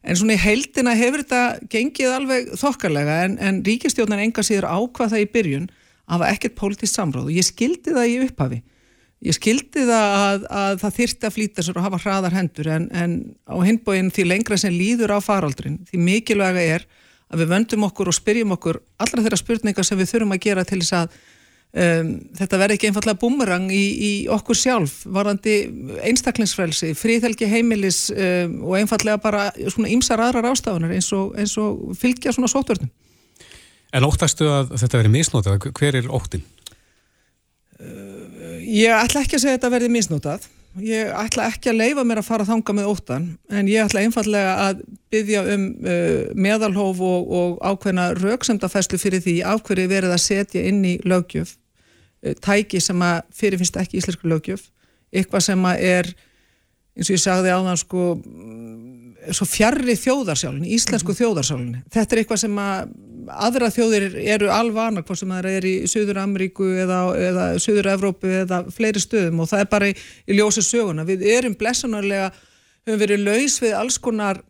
Speaker 8: En svona í heldina hefur þetta gengið alveg þokkarlega en, en ríkistjóðan enga síður ákvað það í byrjun að hafa ekkert pólitist samráð og ég skildi það í upphafi. Ég skildi það að, að það þyrti að flýta sér og hafa hraðar hendur en, en á hinbóin því lengra sem líður á faraldrin því mikilvæga er að við vöndum okkur og spyrjum okkur allra þeirra spurningar sem við þurfum að gera til þess að um, þetta verði ekki einfallega bumerang í, í okkur sjálf varandi einstaklingsfrelsi, fríðhelgi heimilis um, og einfallega bara svona ymsar aðrar ástafunar eins og, eins og fylgja svona sótvörnum.
Speaker 2: En óttastu að þetta verði misnótað? Hver er óttin?
Speaker 8: Uh, ég ætla ekki að segja að þetta verði misnótað ég ætla ekki að leifa mér að fara þanga með óttan en ég ætla einfallega að byggja um uh, meðalhóf og, og ákveðna rauksemdafæslu fyrir því af hverju verið að setja inn í lögjöf uh, tæki sem að fyrirfinnst ekki íslensku lögjöf eitthvað sem að er eins og ég sagði á þann sko svo fjarrri þjóðarsjálfni, íslensku mm þjóðarsjálfni þetta er eitthvað sem að aðra þjóðir eru alvana hvort sem það er í Suður Ameríku eða, eða Suður Evrópu eða fleiri stöðum. Og það er bara í, í ljósi söguna. Við erum blessunarlega, höfum verið laus við alls konar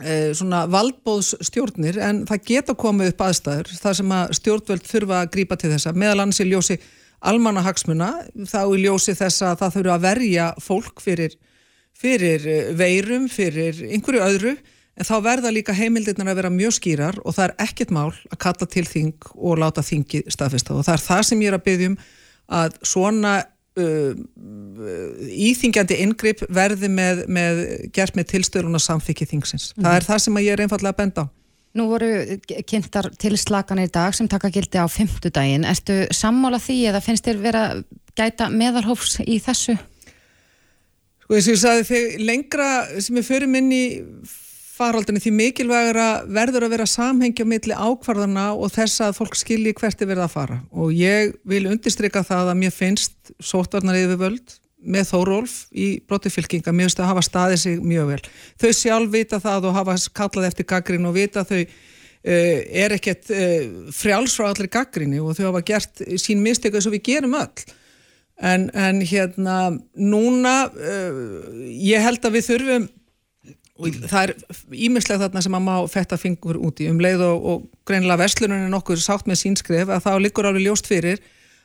Speaker 8: eh, svona valdbóðsstjórnir en það geta komið upp aðstæður þar sem að stjórnvöld þurfa að grípa til þessa. Meðal annars í ljósi almanna hagsmuna þá í ljósi þess að það þurfa að verja fólk fyrir, fyrir veirum, fyrir einhverju öðru en þá verða líka heimildirnar að vera mjög skýrar og það er ekkit mál að kalla til þing og láta þingi staðfesta og það er það sem ég er að byggjum að svona uh, íþingjandi yngripp verði með, með gert með tilstöðun og samþykki þingsins. Mm. Það er það sem ég er einfallega að benda á.
Speaker 3: Nú voru kynntar tilslaganir í dag sem taka gildi á fymtudaginn. Erstu sammála því eða finnst þér vera gæta meðalhófs í þessu?
Speaker 8: Sko þess að ég sagði þegar lengra sem við förum inn í faraldinni því mikilvægara verður að vera samhengja millir ákvarðana og þess að fólk skilji hvert er verið að fara. Og ég vil undirstryka það að mér finnst sótvarnar yfir völd með Þórólf í brotifylkinga mér finnst að hafa staðið sig mjög vel. Þau sjálf vita það og hafa kallað eftir gaggrín og vita þau uh, er ekkert uh, frjálsfrá allir gaggríni og þau hafa gert sín mistöku eins og við gerum öll en, en hérna núna uh, ég held að við þurfum og það er ímislega þarna sem að má fetta fingur úti um leið og, og greinilega verslunin er nokkur sátt með sínskref að þá liggur alveg ljóst fyrir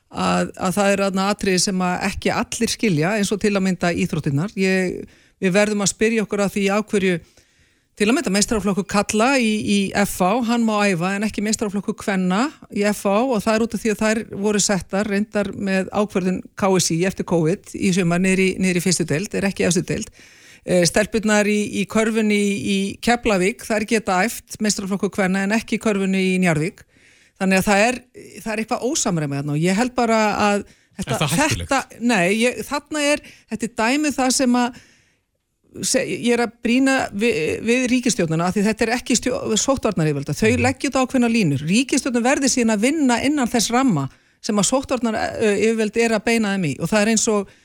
Speaker 8: að, að það er aðna atriði sem að ekki allir skilja eins og til að mynda íþróttinnar ég, við verðum að spyrja okkur að því ákverju Til að mynda meistrarflokku Kalla í, í FA, hann má æfa en ekki meistrarflokku Kvenna í FA og það er út af því að þær voru settar reyndar með ákverðin KSI eftir COVID í sumar niður í fyrstu deild, er ekki eftir deild. Eh, Stelpunnar í, í körfunni í, í Keflavík, er geta æft meistrarflokku Kvenna en ekki körfunni í Njarvík. Þannig að það er, það er eitthvað ósamræð með þarna og ég held bara að
Speaker 2: þetta, þetta
Speaker 8: nei, ég, þarna er, þetta er dæmið það sem að ég er að brína við, við ríkistjónuna að þetta er ekki sóttvarnar yfirvalda, þau mm. leggjum þetta ákveðna línur. Ríkistjónun verði síðan að vinna innan þess ramma sem að sóttvarnar yfirvaldi er að beina þeim í. Og það er eins og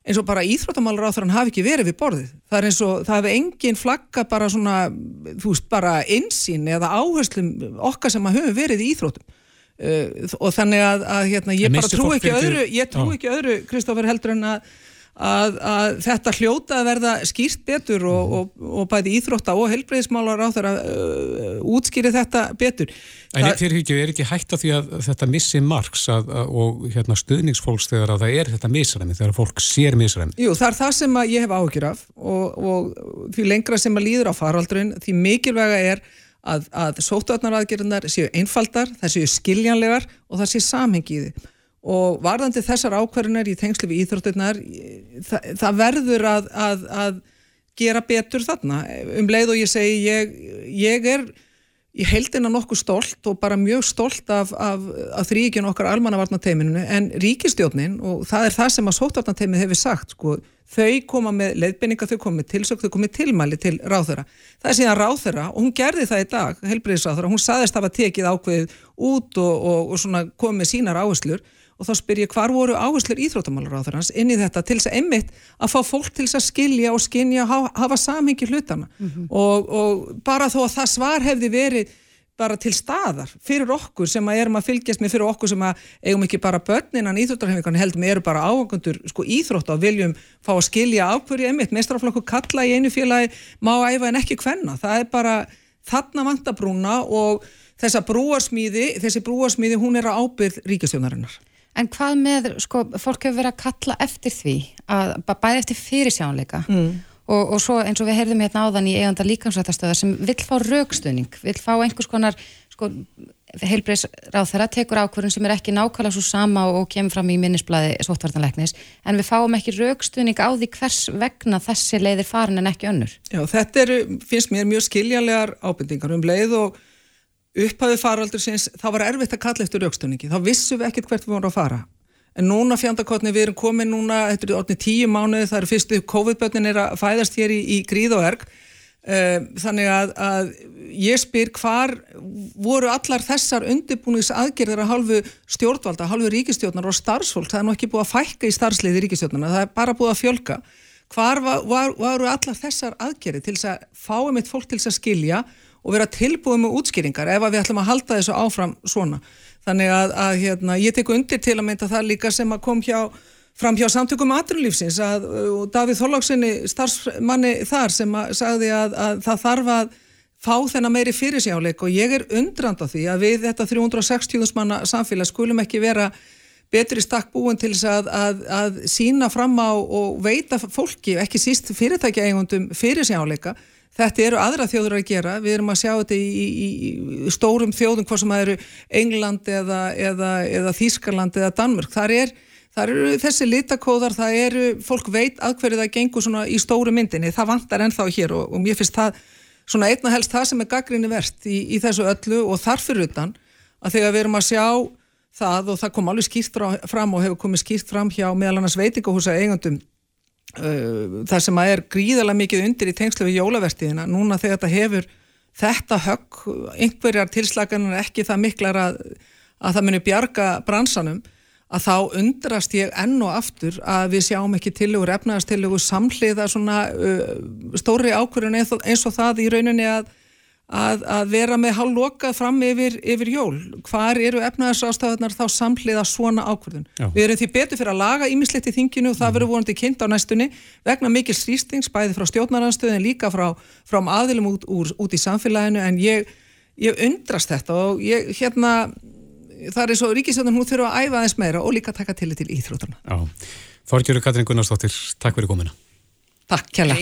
Speaker 8: eins og bara íþróttamálur á þann hafi ekki verið við borðið, það er eins og það hefur engin flagga bara svona þú veist bara einsýn eða áherslum okkar sem að höfum verið í íþróttum. Uh, og þannig að, að hérna, ég bara trú ekki öðru, ég trú ekki öðru en að að, að þetta hljóta að verða skýrt betur og, mhm. og, og bæði íþrótta og helbreyðismálar á þeirra uh, útskýri þetta betur.
Speaker 2: En Þa, þér ekki, er ekki hægt af því að þetta missi margs að, og hérna, stuðningsfólks þegar að það er þetta misræmi, þegar fólk sér misræmi?
Speaker 8: Jú, það er það sem ég hef áhugir af og, og því lengra sem að líður á faraldrun, því mikilvæga er að, að sótvarnaraðgerðunar séu einfaldar, það séu skiljanlegar og það séu samhengiði og varðandi þessar ákvarðunar í tengslu við íþrótturnar það, það verður að, að, að gera betur þarna um leið og ég segi ég, ég er í heldina nokkuð stolt og bara mjög stolt af, af, af þrýkjun okkar almannavarnateiminu en ríkistjónin og það er það sem að sótvarnateimið hefur sagt sko, þau koma með leiðbynninga, þau koma með tilsök, þau koma með tilmæli til ráþöra. Það er síðan ráþöra og hún gerði það í dag, helbriðisráþöra, hún saðist að hafa tekið ákveðið út og, og, og komið sínar áherslur og þá spyr ég hvar voru áherslur íþróttamálar á þarans inn í þetta til þess að emmitt að fá fólk til þess að skilja og skinja og hafa samhengi hlutana mm -hmm. og, og bara þó að það svar hefði verið bara til staðar fyrir okkur sem að erum að fylgjast með fyrir okkur sem að eigum ekki bara börninan íþróttarhefingarni heldum eru bara ágangundur sko íþrótt og viljum fá að skilja ákverju emmitt, mestrarflokku kalla í einu félagi má æfa en ekki hvenna, það er bara þarna vantabrúna og þessa brúarsmíði, þessi brúarsmíði hún er á ábyrð ríkistjónarinnar
Speaker 3: En hvað með, sko, fólk hefur verið að kalla eftir því, að bæði eftir fyrirsjánleika mm. og, og svo eins og við heyrðum hérna áðan í eiganda líkansrættastöðar sem vill fá raukstöðning, vill fá einhvers konar, sko, heilbreyðsráð þeirra tekur ákvörðun sem er ekki nákvæmlega svo sama og, og kemur fram í minnisblæði svottvartanleiknis, en við fáum ekki raukstöðning á því hvers vegna þessi leiðir farin en ekki önnur.
Speaker 8: Já, þetta er, finnst mér mjög skiljanlegar ábyrndingar um leið og upphafið faraldur sinns, það var erfitt að kalla eftir aukstunningi, þá vissum við ekkert hvert við vorum að fara. En núna fjandakotni við erum komið núna, þetta er orðin tíu mánuði það eru fyrstu COVID-bötnin er að fæðast hér í, í gríð og erg. Uh, þannig að, að ég spyr hvar voru allar þessar undirbúnings aðgerðir að halvu stjórnvalda, halvu ríkistjórnar og starfsfólk, það er nú ekki búið að fækka í starfsliði ríkistjórnarna, það er bara búið að fjölka hvar var, var, varu allar þessar aðgerðir til þess að fáum eitt fólk til þess að skilja og vera tilbúið með útskýringar ef við ætlum að halda þessu áfram svona. Þannig að, að hérna, ég tek undir til að mynda það líka sem að kom hjá, fram hjá samtökum aðrunlífsins að Davíð Þorláksinni, starfsmanni þar sem að, sagði að, að það þarf að fá þennan meiri fyrirsjáleik og ég er undrand á því að við þetta 360.000 manna samfélag skulum ekki vera betri stakk búin til þess að, að, að sína fram á og veita fólki, ekki síst fyrirtækja eigundum fyrirsjáleika Þetta eru aðra þjóður að gera, við erum að sjá þetta í, í, í stórum þjóðum hvað sem það eru England eða, eða, eða Þískarland eða Danmörk. Þar, er, þar eru þessi litakóðar, það eru, fólk veit að hverju það gengur svona í stóru myndinni, það vantar ennþá hér og, og mér finnst það svona einna helst það sem er gaggrinni verðt í, í þessu öllu og þarfur utan að þegar við erum að sjá það og það kom alveg skýrt fram og hefur komið skýrt fram hjá meðal annars veitingahúsa eigandum það sem að er gríðarlega mikið undir í tengslu við jólavertíðina núna þegar þetta hefur þetta högg, einhverjar tilslaganir ekki það miklar að, að það muni bjarga bransanum að þá undrast ég enn og aftur að við sjáum ekki tilugur efnaðastilugur samhliða svona uh, stóri ákvörðun eins og það í rauninni að að, að vera með hálflokað fram yfir, yfir jól. Hvar eru efnaðarsástafarnar þá samhliða svona ákvörðun? Já. Við erum því betur fyrir að laga ímislegt í þinginu og það verður vonandi kynnt á næstunni vegna mikil srýstings bæði frá stjórnaranstöðin líka frá, frá aðilum út, úr, út í samfélaginu en ég, ég undrast þetta og ég hérna það er og Ríkisjóðan hún þurfa að æfa aðeins meira og líka taka til til íþrótana.
Speaker 2: Þorgjörður Katrin Gunnarsdóttir, takk fyrir komina.
Speaker 8: Takk kjalla.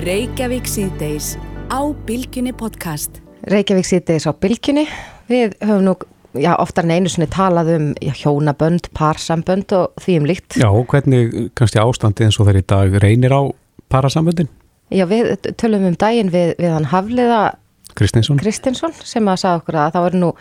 Speaker 1: Reykjavík síðdeis á bylginni podcast.
Speaker 3: Reykjavík síðdeis á bylginni. Við höfum nú já, oftar en einu sinni talað um já, hjónabönd, parsambönd og því um líkt.
Speaker 2: Já, hvernig kannski ástandi eins og þeir í dag reynir á parasamböndin?
Speaker 3: Já, við tölum um daginn við, við hann Hafliða
Speaker 2: Kristinsson.
Speaker 3: Kristinsson sem að sagða okkur að það voru nú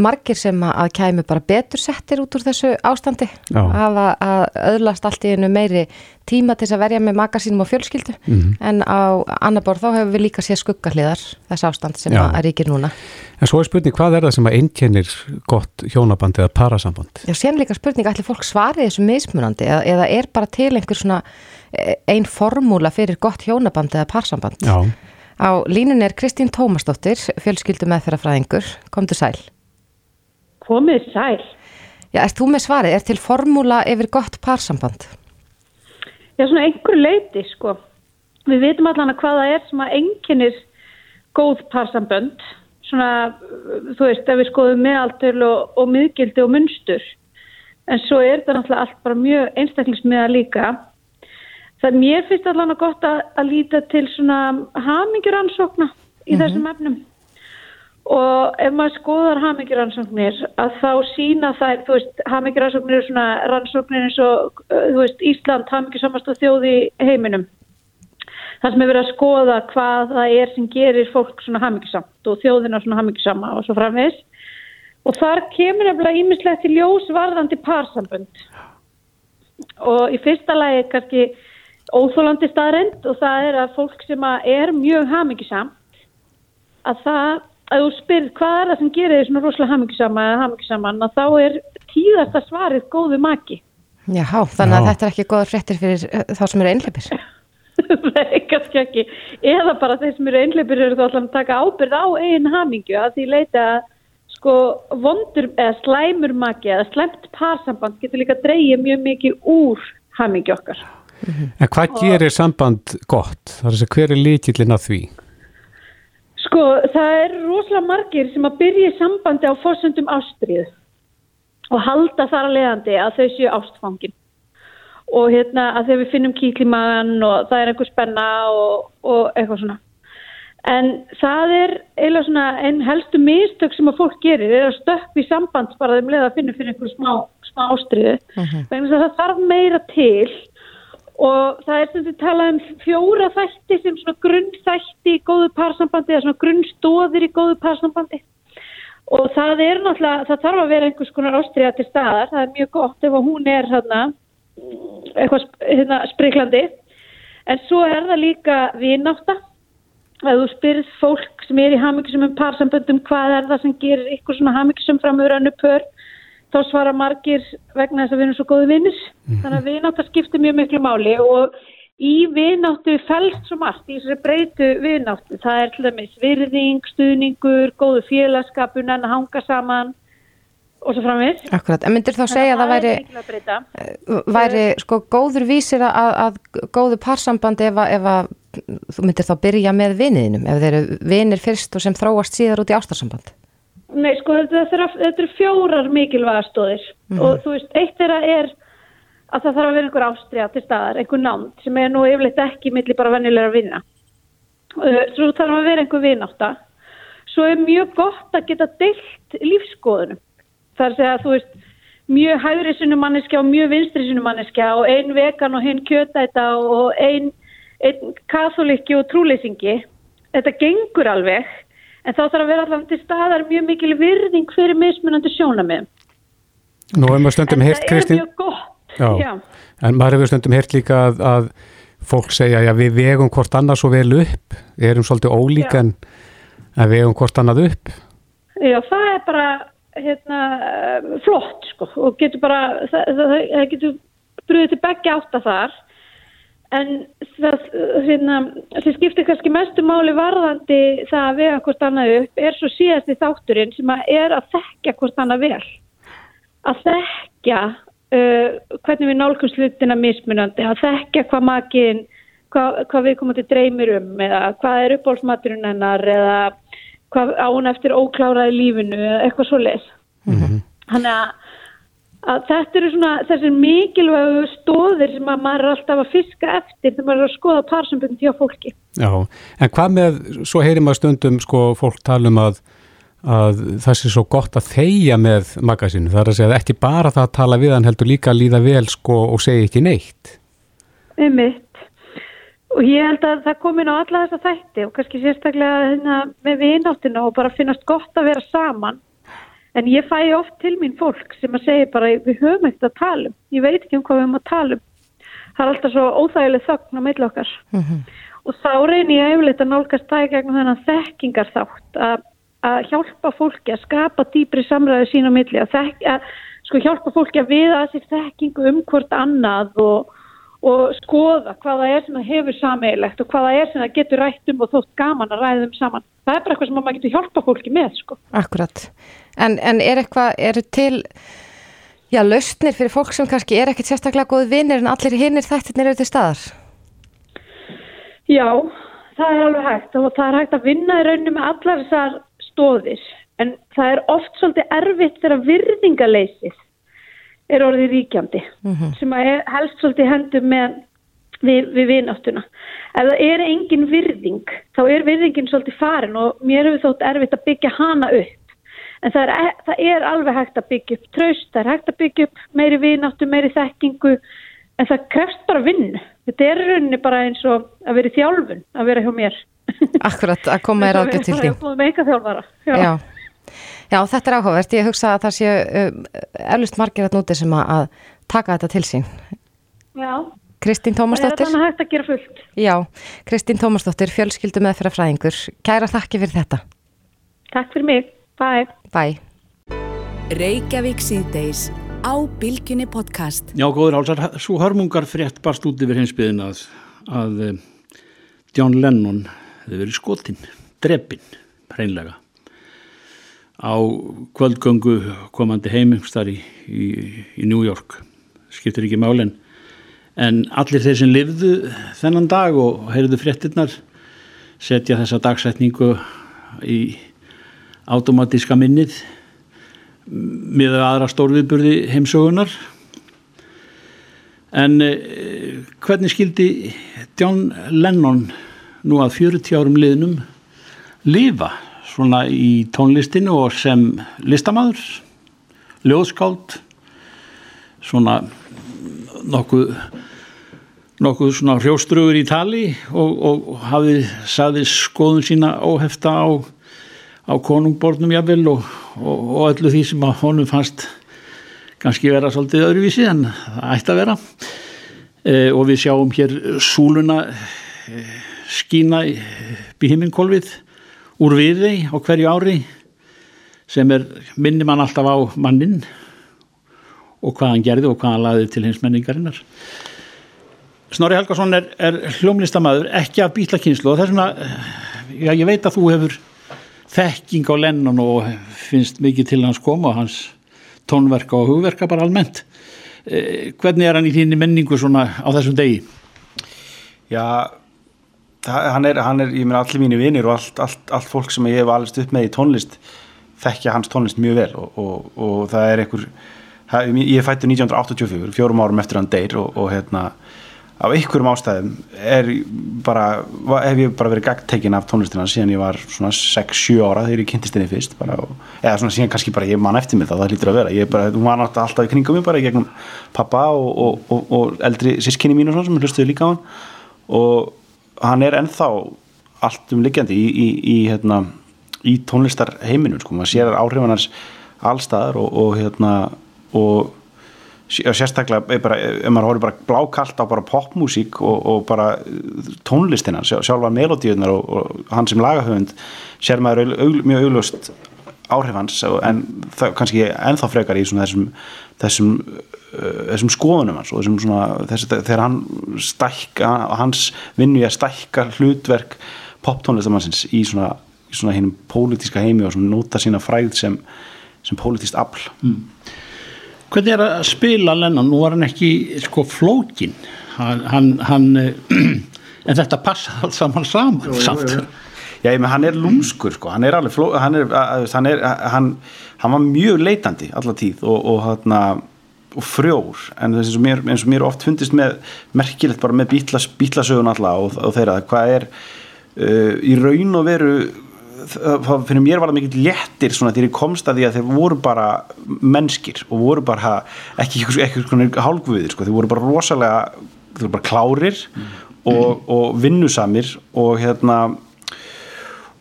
Speaker 3: margir sem að kæmi bara betur settir út úr þessu ástandi Já. að að öðlast allt í einu meiri tíma til að verja með magasínum og fjölskyldu mm -hmm. en á annar borð þá hefur við líka séð skuggahliðar þess ástand sem Já. að ríkir núna
Speaker 2: En svo er spurning, hvað er það sem að einkennir gott hjónaband eða parasamband?
Speaker 3: Já, sen líka spurning, ætli fólk svari þessu mismunandi eða, eða er bara til einhver svona e, einn formúla fyrir gott hjónaband eða parsamband Já Á línun er Kristín Tómasdóttir, fjölskyldu meðferðafræðingur. Komdu sæl.
Speaker 9: Komið sæl.
Speaker 3: Já, erst þú með svarið? Er til formúla yfir gott pársamband?
Speaker 9: Já, svona einhver leiti, sko. Við veitum allan að hvaða er sem að enginnir góð pársambönd. Svona, þú veist, ef við skoðum meðaltöl og, og miðgildi og munstur. En svo er þetta náttúrulega allt bara mjög einstaklingsmiða líka. Það mér finnst allan að gott að, að líta til svona hamingjuransókna í mm -hmm. þessum efnum og ef maður skoðar hamingjuransóknir að þá sína þær, þú veist, hamingjuransóknir er svona rannsóknir eins og, þú veist, Ísland hamingjusamast og þjóði heiminum. Það sem er verið að skoða hvað það er sem gerir fólk svona hamingjusamt og þjóðina svona hamingjusama og svo framvegs og þar kemur nefnilega ímislegt til ljósvarðandi pársambund og í fyrsta lagi kannski óþólandi staðrend og það er að fólk sem er mjög hamingisamt að það, að þú spyrir hvað er það sem gerir því svona rosalega hamingisama eða hamingisaman að þá er tíðasta svarið góðu maki.
Speaker 3: Jáhá, þannig að Já. þetta er ekki góða fréttir fyrir eh, þá sem eru einleipir.
Speaker 9: Nei, kannski ekki. Eða bara þeir sem eru einleipir eru þá alltaf að taka ábyrð á einn hamingju að því leita sko vondur eða slæmur maki eða slæmt parsamband getur líka að dreyja mjög mikið úr hamingju okkar.
Speaker 2: En hvað og, gerir samband gott? Það er þess að hver er líkillin að því?
Speaker 9: Sko, það er rosalega margir sem að byrja sambandi á fórsöndum ástrið og halda þar að leiðandi að þau séu ástfangin og hérna að þegar við finnum kíklimagan og það er einhver spenna og, og eitthvað svona. En það er eiginlega svona einn helstu mistök sem að fólk gerir er að stökk við samband bara þeim leið að finna fyrir einhverju smá, smá ástriðu. Uh -huh. Það þarf meira til og það er sem þið talað um fjóra þætti sem svona grunnþætti í góðu pársambandi eða svona grunnstóðir í góðu pársambandi og það er náttúrulega, það þarf að vera einhvers konar ástriða til staðar, það er mjög gott ef hún er hérna eitthvað hérna, spriklandi. En svo er það líka vináta að þú spyrð fólk sem er í hafmyggisum um pársambandum hvað er það sem gerir ykkur svona hafmyggisum framöður önnu pör þá svara margir vegna þess að við erum svo góði vinnir. Mm. Þannig að vinnáttar skiptir mjög miklu máli og í vinnáttu fælst svo margt, í þessari breytu vinnáttu. Það er til dæmis virðing, stuðningur, góðu félagskapunan, að hanga saman og svo framvið.
Speaker 3: Akkurat, en myndir þá segja að það væri, eh, væri sko góður vísir að, að góðu parsambandi ef að, ef að þú myndir þá byrja með vinniðinum, ef þeir eru vinnir fyrst og sem þróast síðar út í ástarsamband.
Speaker 9: Nei, sko, þetta eru er fjórar mikilvægastóðir mm. og þú veist, eitt er að er að það þarf að vera einhver ástriða til staðar, einhver námt sem er nú yfirleitt ekki millir bara vennilega að vinna. Uh, svo þarf að vera einhver vináta. Svo er mjög gott að geta deilt lífskoðunum. Það er að segja að þú veist, mjög hægri sinu manneskja og mjög vinstri sinu manneskja og ein vegan og hinn kjötæta og ein, ein katholikki og trúleysingi. Þetta gengur alveg en þá þarf að vera allavega til staðar mjög mikil virðing fyrir mismunandi sjónamið.
Speaker 2: Nú hefur maður stundum hirt, Kristinn.
Speaker 9: En það er mjög gott,
Speaker 2: já. já. En maður hefur stundum hirt líka að, að fólk segja að við vegum hvort annað svo vel upp, við erum svolítið ólík en að við vegum hvort annað upp.
Speaker 9: Já, það er bara hérna, flott sko og getur bara, það, það, það getur brúðið til begge átta þar en það hérna, sem skiptir kannski mestu máli varðandi það að vega hvort annað upp er svo síðast í þátturinn sem að er að þekkja hvort annað vel að þekkja uh, hvernig við nálgum slutina mismunandi, að þekkja hvað makinn hvað, hvað við komum til dreymir um eða hvað er uppbólsmaturinn hennar eða hvað án eftir ókláraði lífinu eða eitthvað svo leið mm -hmm. þannig að að þetta eru svona þessir mikilvægu stóðir sem að maður er alltaf að fiska eftir þegar maður er að skoða parsambundin hjá fólki.
Speaker 2: Já, en hvað með, svo heyrim að stundum sko fólk tala um að, að það sé svo gott að þeia með magasinu, það er að segja ekki bara það að tala við hann heldur líka að líða vel sko og segja ekki neitt.
Speaker 9: Um mitt. Og ég held að það komin á alla þessa þætti og kannski sérstaklega hérna, með vináttinu og bara finnast gott að vera saman En ég fæ oft til mín fólk sem að segja bara við höfum ekkert að tala um, ég veit ekki um hvað við höfum að tala um. Það er alltaf svo óþægileg þögn á meðl okkar. Mm -hmm. Og þá reynir ég eflitt að nálgast það í gegnum þennan þekkingar þátt að, að hjálpa fólki að skapa dýbri samræði sín á milli, að, þek, að sko, hjálpa fólki að viða sér þekkingu um hvort annað og, og skoða hvaða er sem það hefur sameigilegt og hvaða er sem það getur rætt um og þótt gaman að ræða um saman. Það er bara eitthvað sem maður getur hjálpa fólki með. Sko.
Speaker 3: Akkurat. En, en er eitthvað, eru til já, lausnir fyrir fólk sem kannski er ekkert sérstaklega góð vinnir en allir hinnir þættirnir eru til staðar?
Speaker 9: Já, það er alveg hægt og það er hægt að vinna í rauninu með allar þessar stóðir en það er oft svolítið erfitt þegar virðingaleysið er orðið ríkjandi mm -hmm. sem er helst svolítið hendum með við, við vináttuna. Ef það er engin virðing, þá er virðingin svolítið farin og mér hefur þótt erfitt að byggja hana upp en það er, e, það er alveg hægt að byggja upp tröst, það er hægt að byggja upp meiri vináttu, meiri þekkingu en það krefst bara vinn þetta er rauninni bara eins og að vera í þjálfun að vera hjá mér
Speaker 3: Akkurat, að koma þér ágætt til því
Speaker 9: Já. Já.
Speaker 3: Já, þetta er áhugavert, ég hugsa að það sé um, eflust margir að núti sem að taka þetta til sín.
Speaker 9: Já.
Speaker 3: Kristín Tómasdóttir
Speaker 9: Það er hægt að gera fullt.
Speaker 3: Já, Kristín Tómasdóttir, fjölskyldu með fyrir fræðingur Kæra þakki fyrir þetta.
Speaker 9: Takk fyrir mig. Bye.
Speaker 3: Bye.
Speaker 1: Reykjavík síðdeis á Bilginni podcast.
Speaker 10: Já, góður álsar, svo hörmungar frétt barst út yfir hinsbyðin að, að eh, John Lennon hefði verið skotinn, dreppinn, hreinlega. Á kvöldgöngu komandi heimumstar í, í, í New York, skiptir ekki málinn. En allir þeir sem lifðu þennan dag og heyrðu fréttinnar setja þessa dagsetningu í automatíska minnið með aðra stórviðburði heimsögunar en eh, hvernig skildi John Lennon nú að 40 árum liðnum lifa svona í tónlistinu og sem listamæður ljóðskáld svona nokkuð nokkuð svona hrjóstrugur í tali og, og hafið saðið skoðun sína óhefta á á konungbornum jáfnvel og, og, og öllu því sem að honum fannst kannski vera svolítið öðruvísi en það ætti að vera. E, og við sjáum hér súluna e, skína bí himminkólfið úr viðvei á hverju ári sem er minni mann alltaf á mannin og hvað hann gerði og hvað hann laði til hins menningarinnar Snorri Helgarsson er, er hljómlistamæður ekki af býtlakynslu og þess vegna, já ég veit að þú hefur þekking á Lennon og finnst mikið til hans koma og hans tónverka og hugverka bara almennt eh, hvernig er hann í þínni menningu svona á þessum degi?
Speaker 11: Já hann er, hann er ég meina allir mínu vinir og allt, allt, allt fólk sem ég hef alveg upp með í tónlist þekkja hans tónlist mjög vel og, og, og það er einhver ég fætti 1984, fjórum árum eftir hann deyr og, og hérna af einhverjum ástæðum er bara, hef ég bara verið gagdtekin af tónlistina síðan ég var svona 6-7 ára þegar ég kynntist henni fyrst bara, eða svona síðan kannski bara ég man eftir mig það það lítur að vera, ég bara, hún var náttúrulega alltaf í kringum mig bara gegnum pappa og, og, og, og eldri sískinni mín og svona sem hlustuði líka á hann og hann er ennþá allt um liggjandi í, í, í, hérna, í tónlistar heiminum sko, maður sér áhrifan hans allstaðar og hérna og sérstaklega bara, ef maður horfður bara blákallt á bara popmusík og, og bara tónlistina, sjálfa melodíunar og, og hann sem lagahöfund sér maður augl, mjög auglust áhrifans en það kannski ennþá frekar í þessum þessum, þessum skoðunum hans og þessum svona þessi, þegar hann stækka, hans vinnu í að stækka hlutverk poptónlistamannsins í svona, í svona hinnum pólitíska heimi og svona nota sína fræð sem, sem pólitíst afl mm.
Speaker 10: Hvernig er að spila Lennon? Nú var hann ekki sko flókin hann, hann, hann en þetta passa allt saman saman jú, samt jú, jú.
Speaker 11: Já, ég með hann er lúmskur sko, hann er alveg fló, hann er, hann er, hann, hann var mjög leitandi alla tíð og, og hann og frjór, en þess að mér, eins og mér oft fundist með merkilegt bara með bítlas, bítlasögun alla og, og þeirra, hvað er uh, í raun og veru það fyrir mér var það mikið léttir svona þegar ég komst að því að þeir voru bara mennskir og voru bara ekki eitthvað hálfguðir sko, þeir voru bara rosalega, þeir voru bara klárir mm. og, og vinnusamir og hérna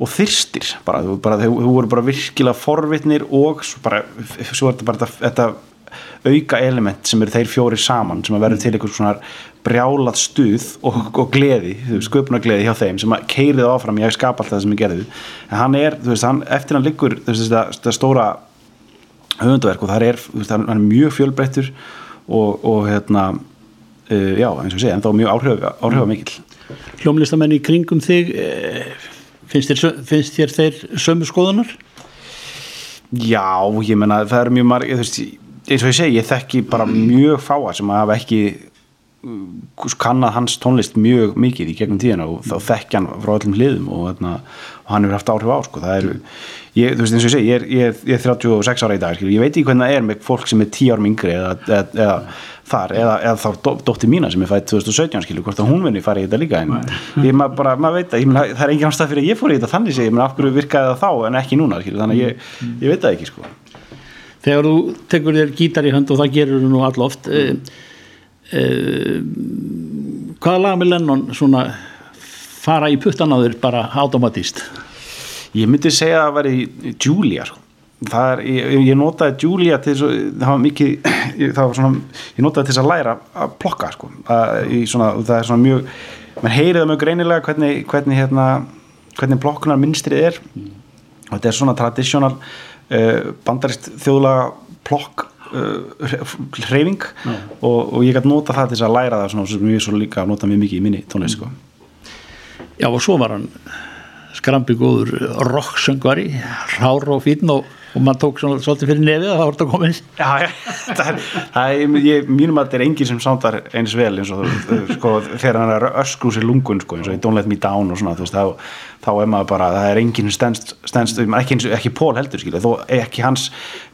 Speaker 11: og þyrstir bara, bara þau voru bara virkilega forvitnir og svo, bara, svo er þetta bara þetta auka element sem eru þeir fjóri saman sem að verður til einhvers svona brjálað stuð og, og gleði sköpunagleði hjá þeim sem að keirið áfram ég skapa alltaf það sem ég gerði en hann er, þú veist, hann, eftir hann liggur þetta stóra höfundaverk og það er, þú veist, hann er mjög fjölbreyttur og, og hérna uh, já, eins og sé, en þá mjög áhrif, áhrifa mikil
Speaker 10: Hljómlistamenn í kringum þig eh, finnst þér, finnst þér þeir sömu skoðunar?
Speaker 11: Já, ég menna það er mjög marg, þú veist eins og ég segi, ég þekki bara mjög fáa sem hafa ekki uh, kannad hans tónlist mjög mikið í gegnum tíðina og þá þekki hann frá öllum hliðum og, þarna, og hann hefur haft áhrif á sko. það er, ég, þú veist eins og ég segi ég er, ég ég er 36 ára í dag, skil. ég veit ekki hvernig það er með fólk sem er 10 árum yngri eða, eða, eða þar, eða, eða þá dótti mína sem er fætt 2017, skilur, hvort að hún vinni fari í þetta líka en ég maður bara, maður veit að mena, það er engin ástæð fyrir að ég fór í þetta þannig sé, ég af hverju virkaði það þá en ekki núna, skilur, þannig að ég, ég veit það ekki, sko
Speaker 10: þegar þú tekur þér gítar í hönd og það gerur þú nú alloft mm. eh, eh, hvaða lag með Lennon svona fara í puttan á þér bara automatíst
Speaker 11: ég myndi segja að það væri Julia sko. Er, ég, ég notaði Julia til að það var mikið það var svona, ég notaði til þess að læra að plokka sko. að, svona, það er svona mjög mann heyrið það mjög greinilega hvernig hvernig, hérna, hvernig plokknar minnstrið er mm. og þetta er svona tradísjónal bandarist þjóðlaga plokk uh, hreyfing og, og ég gæti nota það til þess að læra það svona, sem ég svo líka nota mjög mikið í minni tónlist sko.
Speaker 10: Já og svo var hann skrambi góður rocksöngvari rár og fín og og maður tók svona svolítið fyrir nefið að það voru að koma inn
Speaker 11: Já, það er, það er ég, mínum að þetta er enginn sem sándar eins vel eins og sko, þegar hann er öskrús í lungun, sko, eins og í Don't Let Me Down og svona, þú veist, þá, þá er maður bara það er enginn stendst, stendst ekki, ekki Pól heldur, skilja, þó ekki hans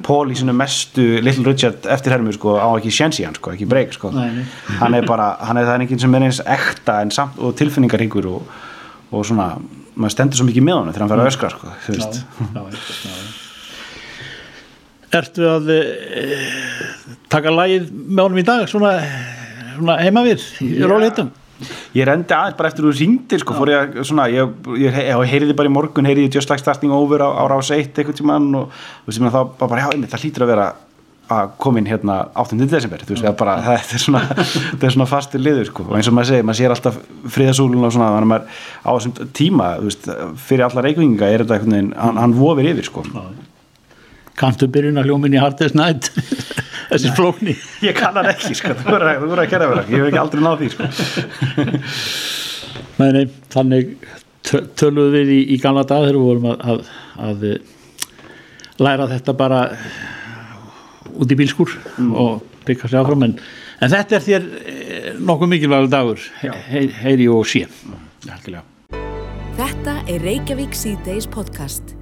Speaker 11: Pól í sinu mestu Little Richard eftirhermu, sko, á ekki sjensi hann, sko, ekki breyk, sko, Nei. hann er bara hann er það enginn sem er eins ekta en samt og tilfinningaringur og, og svona maður stendur svo mikið með hann þegar hann fer að öskra, sko, þú veist. Já, já, já,
Speaker 10: Ertu að e, taka lægið með honum í dag svona, svona heima við í róleitum?
Speaker 11: Ég rendi aðeins bara eftir þú ringdir sko, fór ég svona, ég, ég, ég heyriði bara í morgun, heyriði Just Like Starting Over á, á rás 1 eitthvað tíma og þú veist, þá bara, já, það hlýtur að vera að koma inn hérna 8. desember, þú veist, það er bara, þetta er svona, þetta er svona fastir liður, sko, og eins og maður segir, maður sér alltaf fríðasúlun og svona, þannig að maður á þessum tíma, þú veist, fyrir alla reikvinga er þetta eitthvað, hann, hann vofir yfir, sko. Já
Speaker 10: kanntu byrjun að hljóminni Hardest Night. Þessi flókni.
Speaker 11: Ég kann hann ekki sko, þú verður að kæra verða ég hef ekki aldrei náð því sko.
Speaker 10: nei, nei, þannig töluðu við í, í gamla dag þegar við vorum að, að, að læra þetta bara út í bílskur mm. og byggja sér áfram. En, en þetta er þér eh, nokkuð mikilvægur dagur. He, heyri og sé.
Speaker 1: Þetta er Reykjavík C-Days podcast